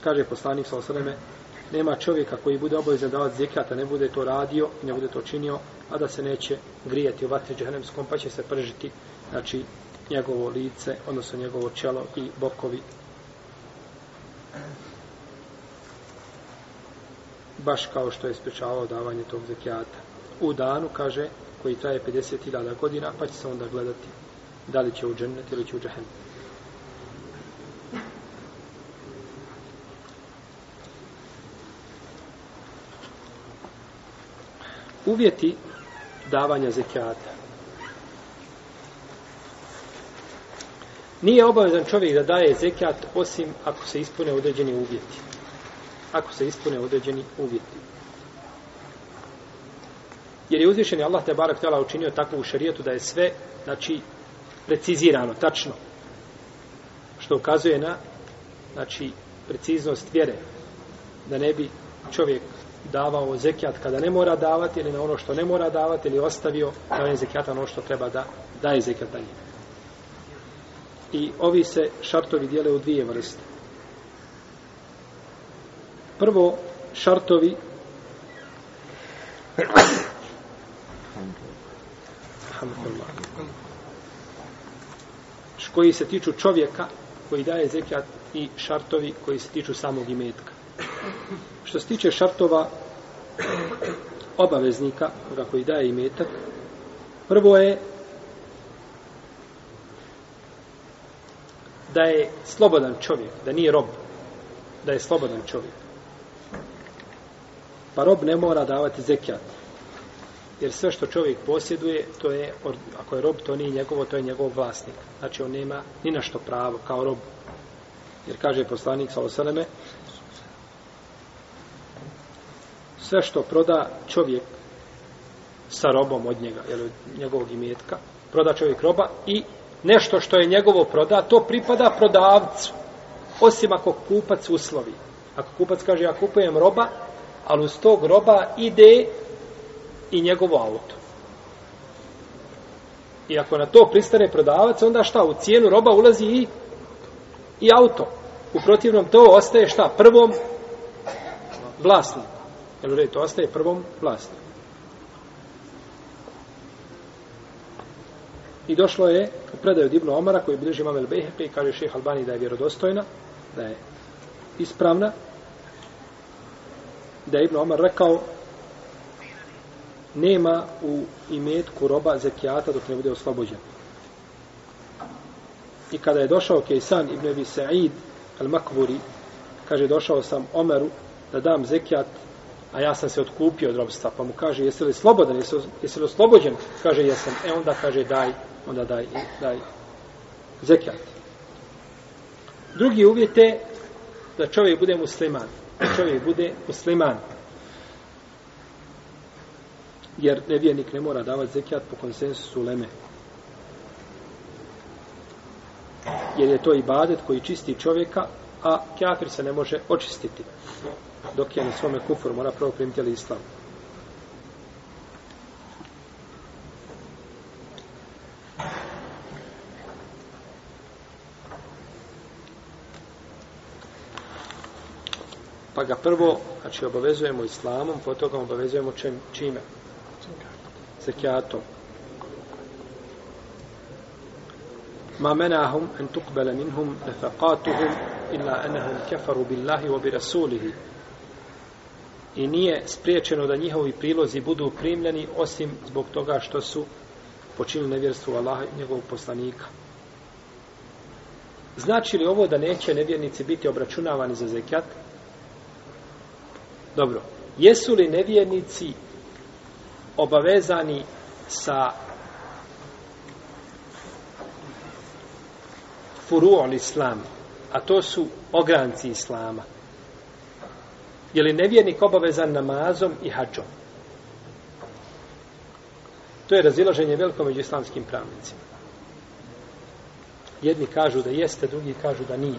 kaže poslanik sa osaleme, nema čovjeka koji bude obavezan davati zekijata, ne bude to radio i ne bude to činio, a da se neće grijati u vatri džahnemskom, pa će se pržiti, znači, njegovo lice, odnosno njegovo čelo i bokovi. Baš kao što je sprečavao davanje tog zekijata. U danu, kaže, koji traje 50.000 godina, pa će se onda gledati da li će u džennet ili će u džahnem. Uvjeti davanja zekijata. Nije obavezan čovjek da daje zekijat osim ako se ispune određeni uvjeti. Ako se ispune određeni uvjeti. Jer je uzvišen Allah te barak tela učinio tako u šarijetu da je sve, znači, precizirano, tačno. Što ukazuje na, znači, preciznost vjere. Da ne bi čovjek davao zekijat kada ne mora davati ili na ono što ne mora davati ili ostavio davanje zekijata ono što treba da daje zekijat dalje. I ovi se šartovi dijele u dvije vrste. Prvo, šartovi koji se tiču čovjeka koji daje zekijat i šartovi koji se tiču samog imetka. Što se tiče šartova obaveznika onoga koji daje imetak, prvo je da je slobodan čovjek, da nije rob, da je slobodan čovjek. Pa rob ne mora davati zekijat. Jer sve što čovjek posjeduje, to je, ako je rob, to nije njegovo, to je njegov vlasnik. Znači on nema ni na što pravo kao rob. Jer kaže poslanik sa osaleme, sve što proda čovjek sa robom od njega, jel, od njegovog imetka, proda čovjek roba i nešto što je njegovo proda, to pripada prodavcu, osim ako kupac uslovi. Ako kupac kaže, ja kupujem roba, ali uz tog roba ide i njegovo auto. I ako na to pristane prodavac, onda šta? U cijenu roba ulazi i, i auto. U protivnom to ostaje šta? Prvom vlasniku. Jel red, to ostaje prvom vlasniku. I došlo je u predaju od Ibnu Omara koji bilježi Mamel Behepe i kaže šeha Albani da je vjerodostojna, da je ispravna, da je Ibnu Omar rekao nema u imetku roba zekijata dok ne bude oslobođen. I kada je došao Kejsan ibn Abi Sa'id al-Makburi, kaže došao sam Omeru da dam zekijat a ja sam se otkupio od robstva, pa mu kaže, jesi li slobodan, jesi, jesi li oslobođen? Kaže, jesam. E onda kaže, daj, onda daj, daj zekijat. Drugi uvjet je da čovjek bude musliman. Da čovjek bude musliman. Jer nevjernik ne mora davati zekijat po konsensusu leme. Jer je to ibadet koji čisti čovjeka, a kafir se ne može očistiti dok je na svome kufru, mora prvo primiti ali islam. Pa ga prvo, znači, obavezujemo islamom, potom ga obavezujemo čem, čime? Zekijatom. Ma menahum en tukbele minhum nefaqatuhum illa enahum kefaru billahi wa bi rasulihi i nije spriječeno da njihovi prilozi budu primljeni osim zbog toga što su počinili nevjerstvo Allaha i njegovog poslanika. Znači li ovo da neće nevjernici biti obračunavani za zekijat? Dobro. Jesu li nevjernici obavezani sa furu'on islam, a to su ogranci islama, Je li nevjernik obavezan namazom i hađom? To je razilaženje veliko među islamskim pravnicima. Jedni kažu da jeste, drugi kažu da nije.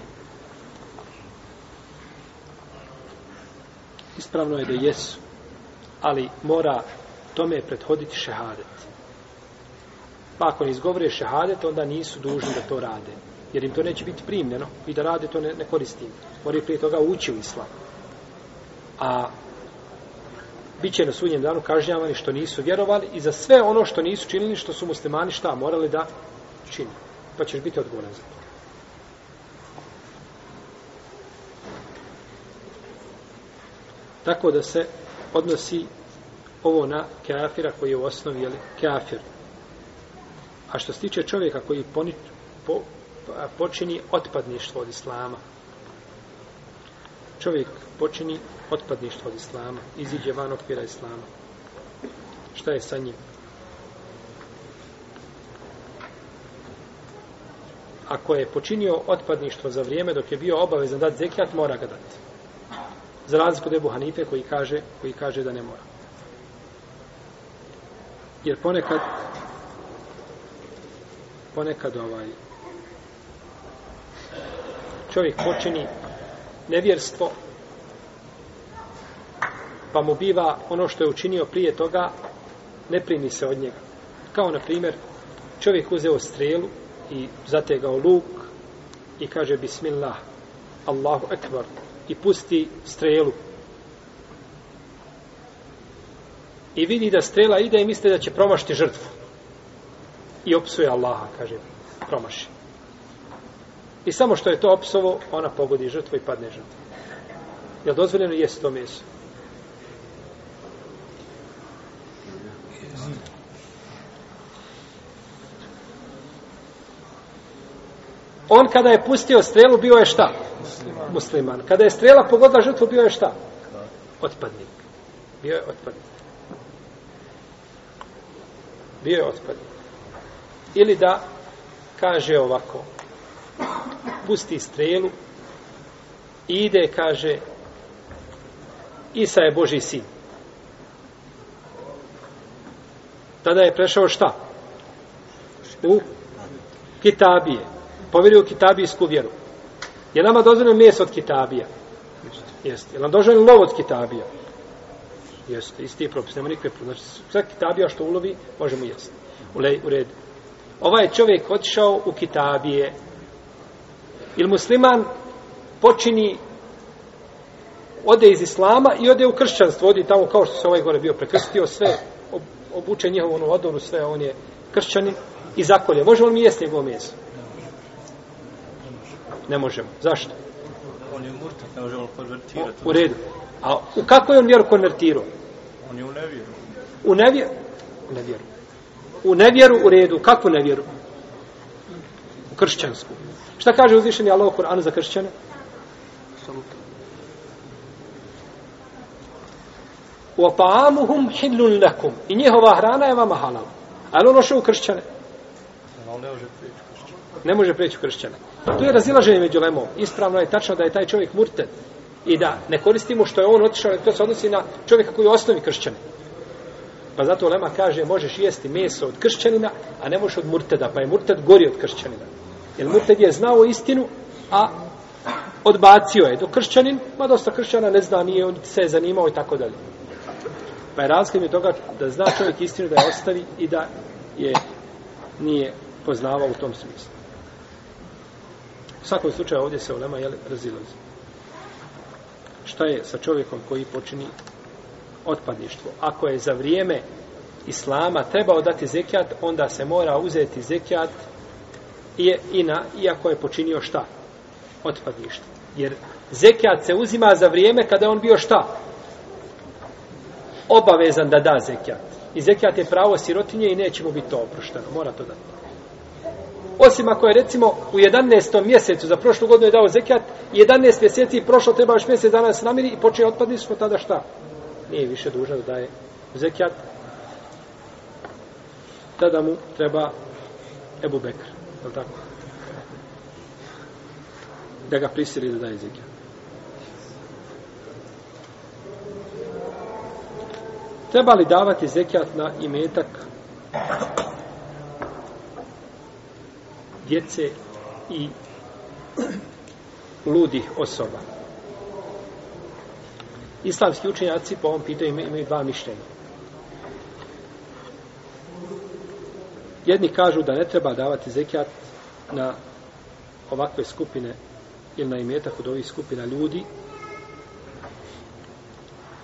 Ispravno je da jesu, ali mora tome prethoditi šehadet. Pa ako ne izgovore šehadet, onda nisu dužni da to rade. Jer im to neće biti primljeno i da rade to ne, ne koristim. Moraju prije toga ući u islam. A bit će na sudnjem danu kažnjavani što nisu vjerovali i za sve ono što nisu činili, što su muslimani šta morali da čini. Pa ćeš biti odgovoran za to. Tako da se odnosi ovo na kafira koji je u osnovi jeli, kafir. A što se tiče čovjeka koji poni, po, počini otpadništvo od islama, čovjek počini otpadništvo od islama, iziđe van okvira islama. Šta je sa njim? Ako je počinio otpadništvo za vrijeme dok je bio obavezan dati zekijat, mora ga dati. Za razliku od Ebu Hanife koji kaže, koji kaže da ne mora. Jer ponekad ponekad ovaj čovjek počini nevjerstvo pa mu biva ono što je učinio prije toga ne primi se od njega. Kao na primjer čovjek uzeo strelu i zategao luk i kaže bismillah Allahu ekbar i pusti strelu. I vidi da strela ide i misli da će promašiti žrtvu. I opsuje Allaha kaže promaši i samo što je to opsovo ona pogodi žrtvu i padne žrtvu je li dozvoljeno jesti to meso On kada je pustio strelu, bio je šta? Musliman. Musliman. Kada je strela pogodila žrtvu, bio je šta? Otpadnik. Bio je otpadnik. Bio je otpadnik. Ili da kaže ovako, pusti strelu, ide, kaže, Isa je Boži sin. Tada je prešao šta? U Kitabije povjerio u kitabijsku vjeru. Je nama dozvoljeno meso od kitabija? Jeste. Je nam dozvoljeno lov od kitabija? Jeste. Isti je propis. Nema nikakve propis. Znači, sve kitabija što ulovi, možemo jesti. U, u redu. Ovaj čovjek otišao u kitabije. Ili musliman počini ode iz islama i ode u kršćanstvo. Odi tamo kao što se ovaj gore bio prekrstio sve, obuče njihovu onu odoru, sve, on je kršćanin i zakolje. Možemo li mi jesti njegovo meso? Ne možemo. Zašto? On je murtak, ne možemo konvertirati. U redu. A u kako je on vjeru konvertirao? On je u nevjeru. U nevjeru? U nevjeru. U nevjeru u redu. Kakvu nevjeru? Kršćansku. Šta kaže uzvišeni Allah u Koranu za kršćane? U opaamuhum hillun lakum. I njihova hrana je vama halal. Ali ono što u kršćane? Ne može kršćane. Prijeći u kršćane. Tu je razilaženje među lemom. Ispravno je tačno da je taj čovjek murted i da ne koristimo što je on otišao, to se odnosi na čovjeka koji je osnovi kršćani. Pa zato lema kaže, možeš jesti meso od kršćanina, a ne možeš od murteda, pa je murted gori od kršćanina. Jer murted je znao istinu, a odbacio je. Do kršćanin, ma dosta kršćana ne zna, nije on se je zanimao i tako dalje. Pa je razlika mi toga da zna čovjek istinu da je ostavi i da je nije poznavao u tom smislu. U svakom slučaju ovdje se ulema jel, razilazi. Šta je sa čovjekom koji počini otpadništvo? Ako je za vrijeme Islama trebao dati zekijat, onda se mora uzeti zekijat i, i na, iako je počinio šta? Otpadništvo. Jer zekijat se uzima za vrijeme kada je on bio šta? Obavezan da da zekijat. I zekijat je pravo sirotinje i neće mu biti to oprošteno. Mora to dati. Osim ako je recimo u 11. mjesecu za prošlu godinu je dao zekijat, 11 mjeseci i prošlo treba još mjesec dana se namiri i počne otpadništvo, tada šta? Nije više dužan da daje zekijat. Tada mu treba Ebu Bekr. Je li tako? Da ga prisili da daje zekijat. Treba li davati zekijat na imetak djece i ludih osoba? Islamski učenjaci po ovom pitanju imaju, imaju dva mišljenja. Jedni kažu da ne treba davati zekijat na ovakve skupine ili na imetak od ovih skupina ljudi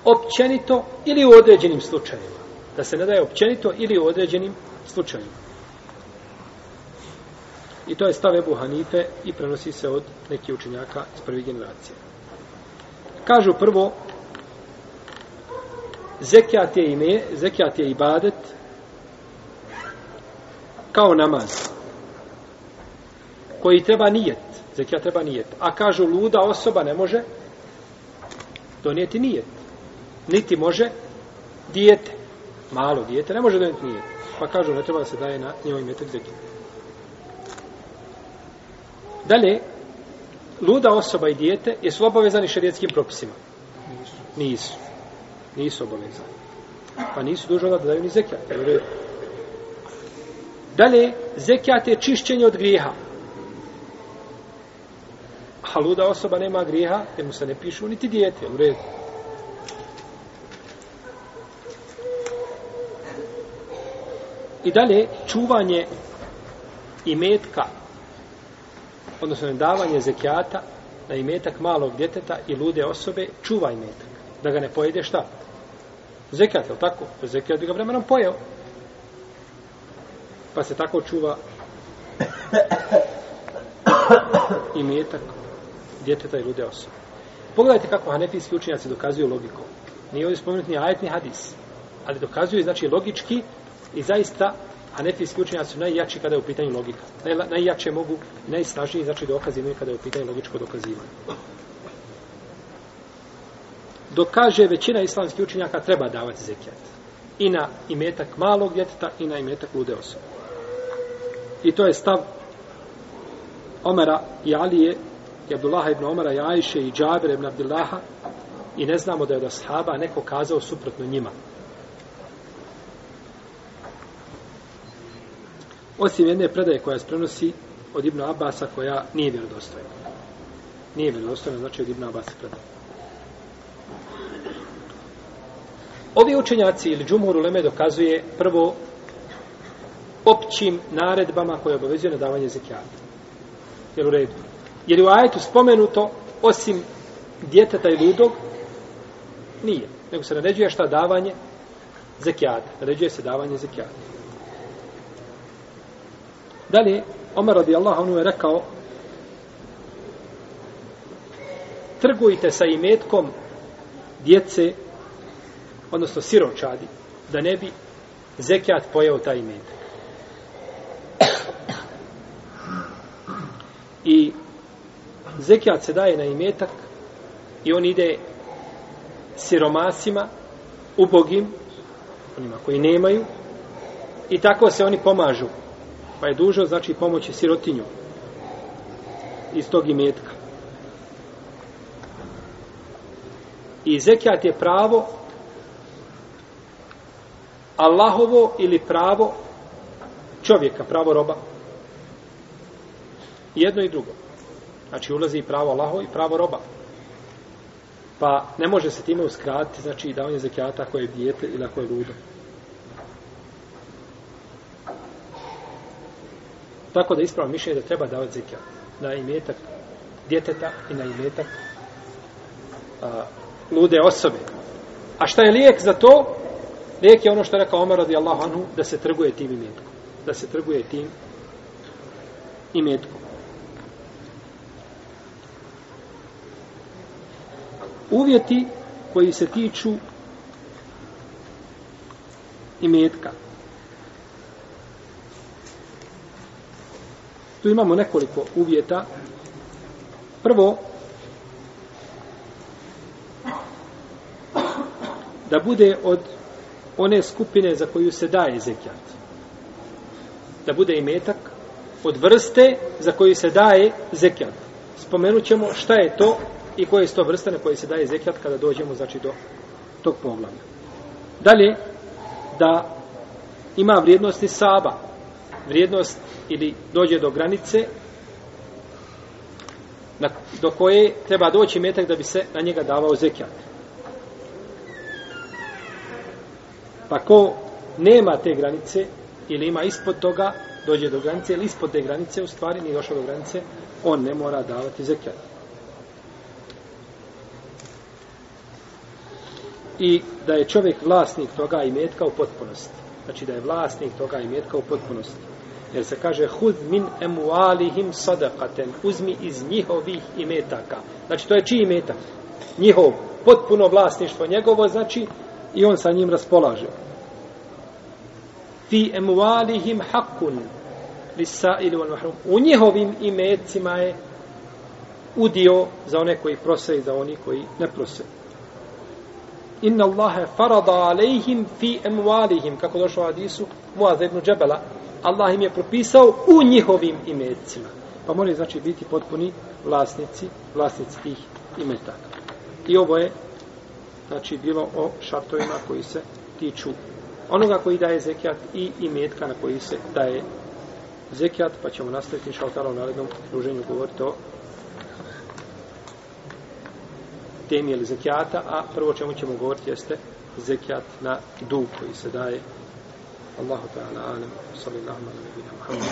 općenito ili u određenim slučajevima. Da se ne daje općenito ili u određenim slučajevima. I to je stav Ebu Hanife i prenosi se od nekih učenjaka iz prvih generacije. Kažu prvo, zekijat je ime, zekijat je ibadet kao namaz koji treba nijet. Zekijat treba nijet. A kažu luda osoba ne može donijeti nijet niti može dijete, malo dijete, ne može donijeti nijet. Pa kažu, ne treba da se daje na njoj metak zekija. Dalje, luda osoba i dijete jesu obavezani šarijetskim propisima? Nisu. Nisu. Obavezani. Pa nisu dužo da daju ni zekijat. Dalje, zekijat je čišćenje od grijeha. A luda osoba nema grijeha, jer mu se ne pišu niti dijete. U redu. I dalje, čuvanje imetka, odnosno davanje zekijata na imetak malog djeteta i lude osobe, čuva imetak. Da ga ne pojede šta? Zekijat, je li tako? Zekijat bi ga vremenom pojeo. Pa se tako čuva *coughs* imetak djeteta i lude osobe. Pogledajte kako hanefijski učenjaci dokazuju logiku. Nije ovdje spomenuti ni ajet, ni hadis. Ali dokazuju, znači, logički I zaista, hanefijski učenjaci su najjači kada je u pitanju logika. Naj, najjače mogu, najsnažniji znači dokaz imaju kada je u pitanju logičko dokazivanje. Dokaže većina islamskih učenjaka treba davati zekijat. I na imetak malog djeteta i na imetak lude osobe. I to je stav Omara i Alije i Abdullaha ibn Omara i Ajše i Džabir ibn Abdullaha i ne znamo da je od ashaba neko kazao suprotno njima. Osim jedne predaje koja se prenosi od Ibn Abasa koja nije vjerodostojna. Nije vjerodostojna, znači od Ibn Abasa predaje. Ovi učenjaci ili džumhur uleme dokazuje prvo općim naredbama koje obavezuje na davanje zekijata. Jer u redu. Jer u ajetu spomenuto osim djeteta i ludog nije. Nego se naređuje šta davanje zekijata. Naređuje se davanje zekijata. Dalje, Omar radijallahu anhu je rekao trgujte sa imetkom djece, odnosno siročadi, da ne bi zekijat pojeo taj imetak. I zekijat se daje na imetak i on ide siromasima, ubogim, onima koji nemaju, i tako se oni pomažu pa je dužo znači pomoći sirotinju iz tog imetka. I zekijat je pravo Allahovo ili pravo čovjeka, pravo roba. Jedno i drugo. Znači ulazi i pravo Allaho i pravo roba. Pa ne može se time uskratiti, znači davanje zekijata ako je dijete ili ako je ludo. Tako da ispravno mišljenje da treba davati zekijat na imetak djeteta i na imetak a, lude osobe. A šta je lijek za to? Lijek je ono što je rekao Omer radijallahu anhu, da se trguje tim imetkom. Da se trguje tim imetkom. Uvjeti koji se tiču imetka. Tu imamo nekoliko uvjeta. Prvo, da bude od one skupine za koju se daje zekijat. Da bude imetak od vrste za koju se daje zekijat. Spomenut ćemo šta je to i koje su to vrste na koje se daje zekijat kada dođemo znači, do tog poglavlja. Dalje, da ima vrijednost i saba. Vrijednost ili dođe do granice na, do koje treba doći metak da bi se na njega davao zekijat. Pa ko nema te granice ili ima ispod toga, dođe do granice ili ispod te granice, u stvari nije došao do granice, on ne mora davati zekijat. I da je čovjek vlasnik toga imetka u potpunosti. Znači da je vlasnik toga imetka u potpunosti. Jer se kaže hud min emualihim sadakaten. Uzmi iz njihovih imetaka. Znači to je čiji imetak? Njihov potpuno vlasništvo njegovo znači i on sa njim raspolaže. Fi emualihim hakun lisaili wal mahrum. U njihovim imecima je udio za one koji prose i za oni koji ne prose. Inna Allahe farada alejhim fi emualihim, kako došlo u hadisu Muaz ibn Džebela, Allah im je propisao u njihovim imecima. Pa moraju znači biti potpuni vlasnici, vlasnici tih imetaka. I ovo je znači bilo o šartovima koji se tiču onoga koji daje zekijat i imetka na koji se daje zekijat, pa ćemo nastaviti šaltara u narednom druženju govoriti o temi ili zekijata, a prvo čemu ćemo govoriti jeste zekijat na dug koji se daje. Allahu ta'ala alam, sallallahu alim, sallallahu alim,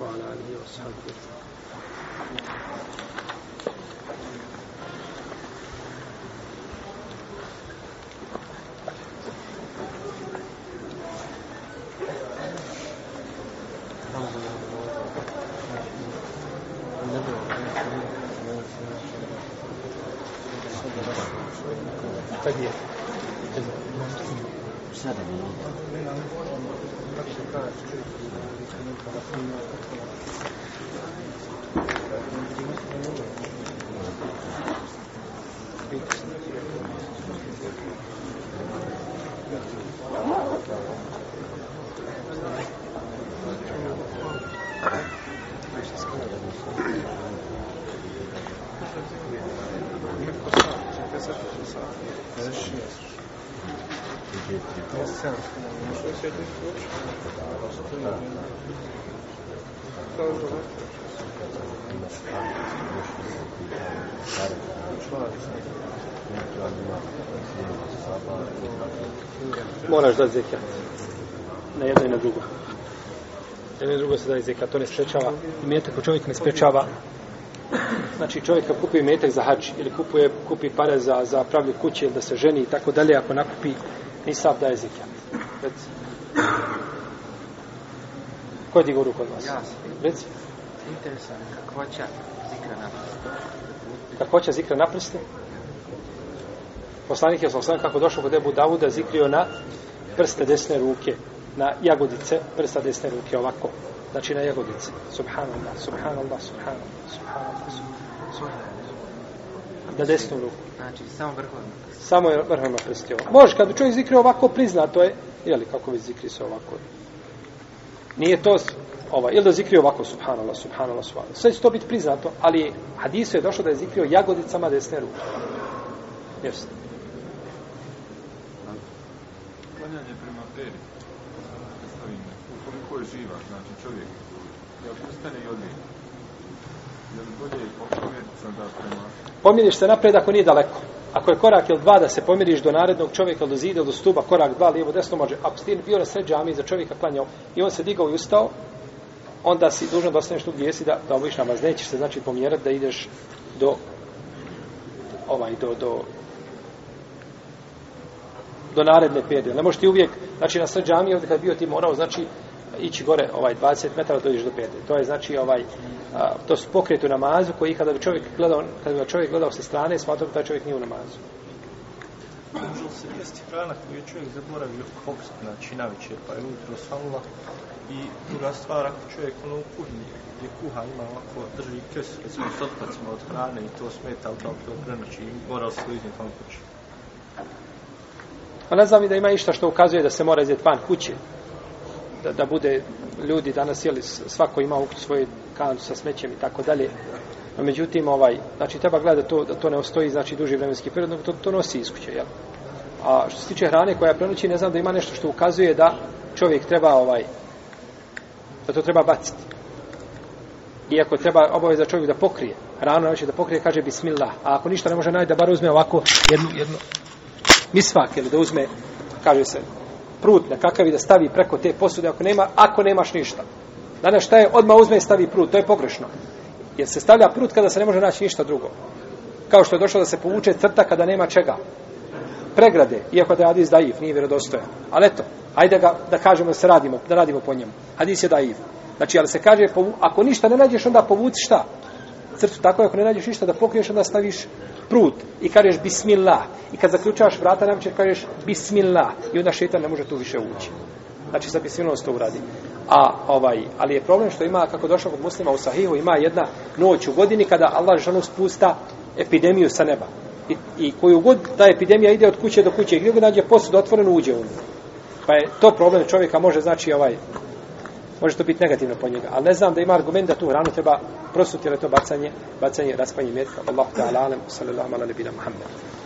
wa ala alihi wa sallallahu moraš da zekat. Na jedno i na drugo. Jedno i drugo se daje zekat. To ne sprečava. Imetak u čovjek ne sprečava. Znači čovjek kad kupuje metak za hač ili kupuje, kupi pare za, za pravlju kuće da se ženi i tako dalje, ako nakupi nisab daje zekijat. Reci. Ko je digao ruku od vas? Ja. Reci. Interesantno, kakvoća zikra na Kakvoća zikra na prste? Poslanik je sam kako došao kod Ebu Davuda zikrio na prste desne ruke, na jagodice prsta desne ruke, ovako. Znači na jagodice. Subhanallah, subhanallah, subhanallah, subhanallah, subhanallah. Na desnu ruku. Znači, samo vrhovno. Samo je vrhovno prsti ovo. Može, kad čovjek zikri ovako, prizna, to je, jeli, kako vi zikri se ovako. Nije to, ovaj, ili da zikri ovako, subhanallah, subhanallah, subhanallah. Sve će to biti priznato, ali hadisu je došlo da je zikrio jagodicama desne ruke. Jeste. Je živa, znači čovjek, je ako ustane i odvije, je li bolje da prema... Pomiriš se napred ako nije daleko. Ako je korak ili dva da se pomiriš do narednog čovjeka, do zida, do stuba, korak dva, lijevo, desno može. Ako si bio na sred džami za čovjeka klanjao i on se digao i ustao, onda si dužan da ostaneš tu gdje si da, da obiš namaz. Nećeš se znači pomjerati da ideš do ovaj, do, do do naredne pedije. Ne možeš ti uvijek, znači na sred džamije, ovdje kad bio ti morao, znači, ići gore ovaj 20 metara dođeš do pedije. To je znači ovaj a, to su pokret u namazu koji kada bi čovjek gledao, kada bi čovjek gledao sa strane, smatrao da taj čovjek nije u namazu. Može se jesti hrana koju je čovjek zaboravio popst, znači na večer, pa je ujutro salula i druga stvar, ako čovjek ono u kuhinji gdje kuha ima ovako drži kes, recimo s otpacima od hrane i to smeta, ali kao to prenoći i mora se iznijeti van kući. Pa ne znam i da ima išta što ukazuje da se mora izjeti van kuće. Da, da bude ljudi danas, jeli, svako ima u svoj kantu sa smećem i tako dalje. No, međutim, ovaj, znači, treba gledati to, da to ne ostoji, znači, duži vremenski period, nego to, to nosi iz kuće, jel? A što se tiče hrane koja prenoći, ne znam da ima nešto što ukazuje da čovjek treba ovaj da to treba baciti. Iako treba obaveza čovjek da pokrije. Hranu znači da pokrije, kaže bismillah. A ako ništa ne može najti, da bar uzme ovako jednu, jednu misvak ili da uzme, kaže se, prut nekakav i da stavi preko te posude ako nema, ako nemaš ništa. Danas šta je, odmah uzme i stavi prut, to je pogrešno. Jer se stavlja prut kada se ne može naći ništa drugo. Kao što je došlo da se povuče crta kada nema čega. Pregrade, iako da je hadis daif, nije vjerodostojan. Ali eto, ajde ga, da kažemo da se radimo, da radimo po njemu. Hadis je daif. Znači, ali se kaže, ako ništa ne nađeš, onda povuci šta? Crtu tako, ako ne nađeš ništa da pokriješ, onda staviš prut i kažeš bismillah. I kad zaključavaš vrata, nam će kažeš bismillah. I onda šetan ne može tu više ući. Znači, sa bismillahom se to uradi. A ovaj, ali je problem što ima, kako došlo kod muslima u Sahihu, ima jedna noć u godini kada Allah žanu spusta epidemiju sa neba. I, i koju god ta epidemija ide od kuće do kuće, gdje god nađe posud otvorenu, uđe u nju. Pa je to problem čovjeka, može znači ovaj, može to biti negativno po njega. Ali ne znam da ima argument da tu hranu treba prosuti, ali to bacanje, bacanje, raspanje mjetka. Allah ta'ala, sallallahu ala nebina Muhammed.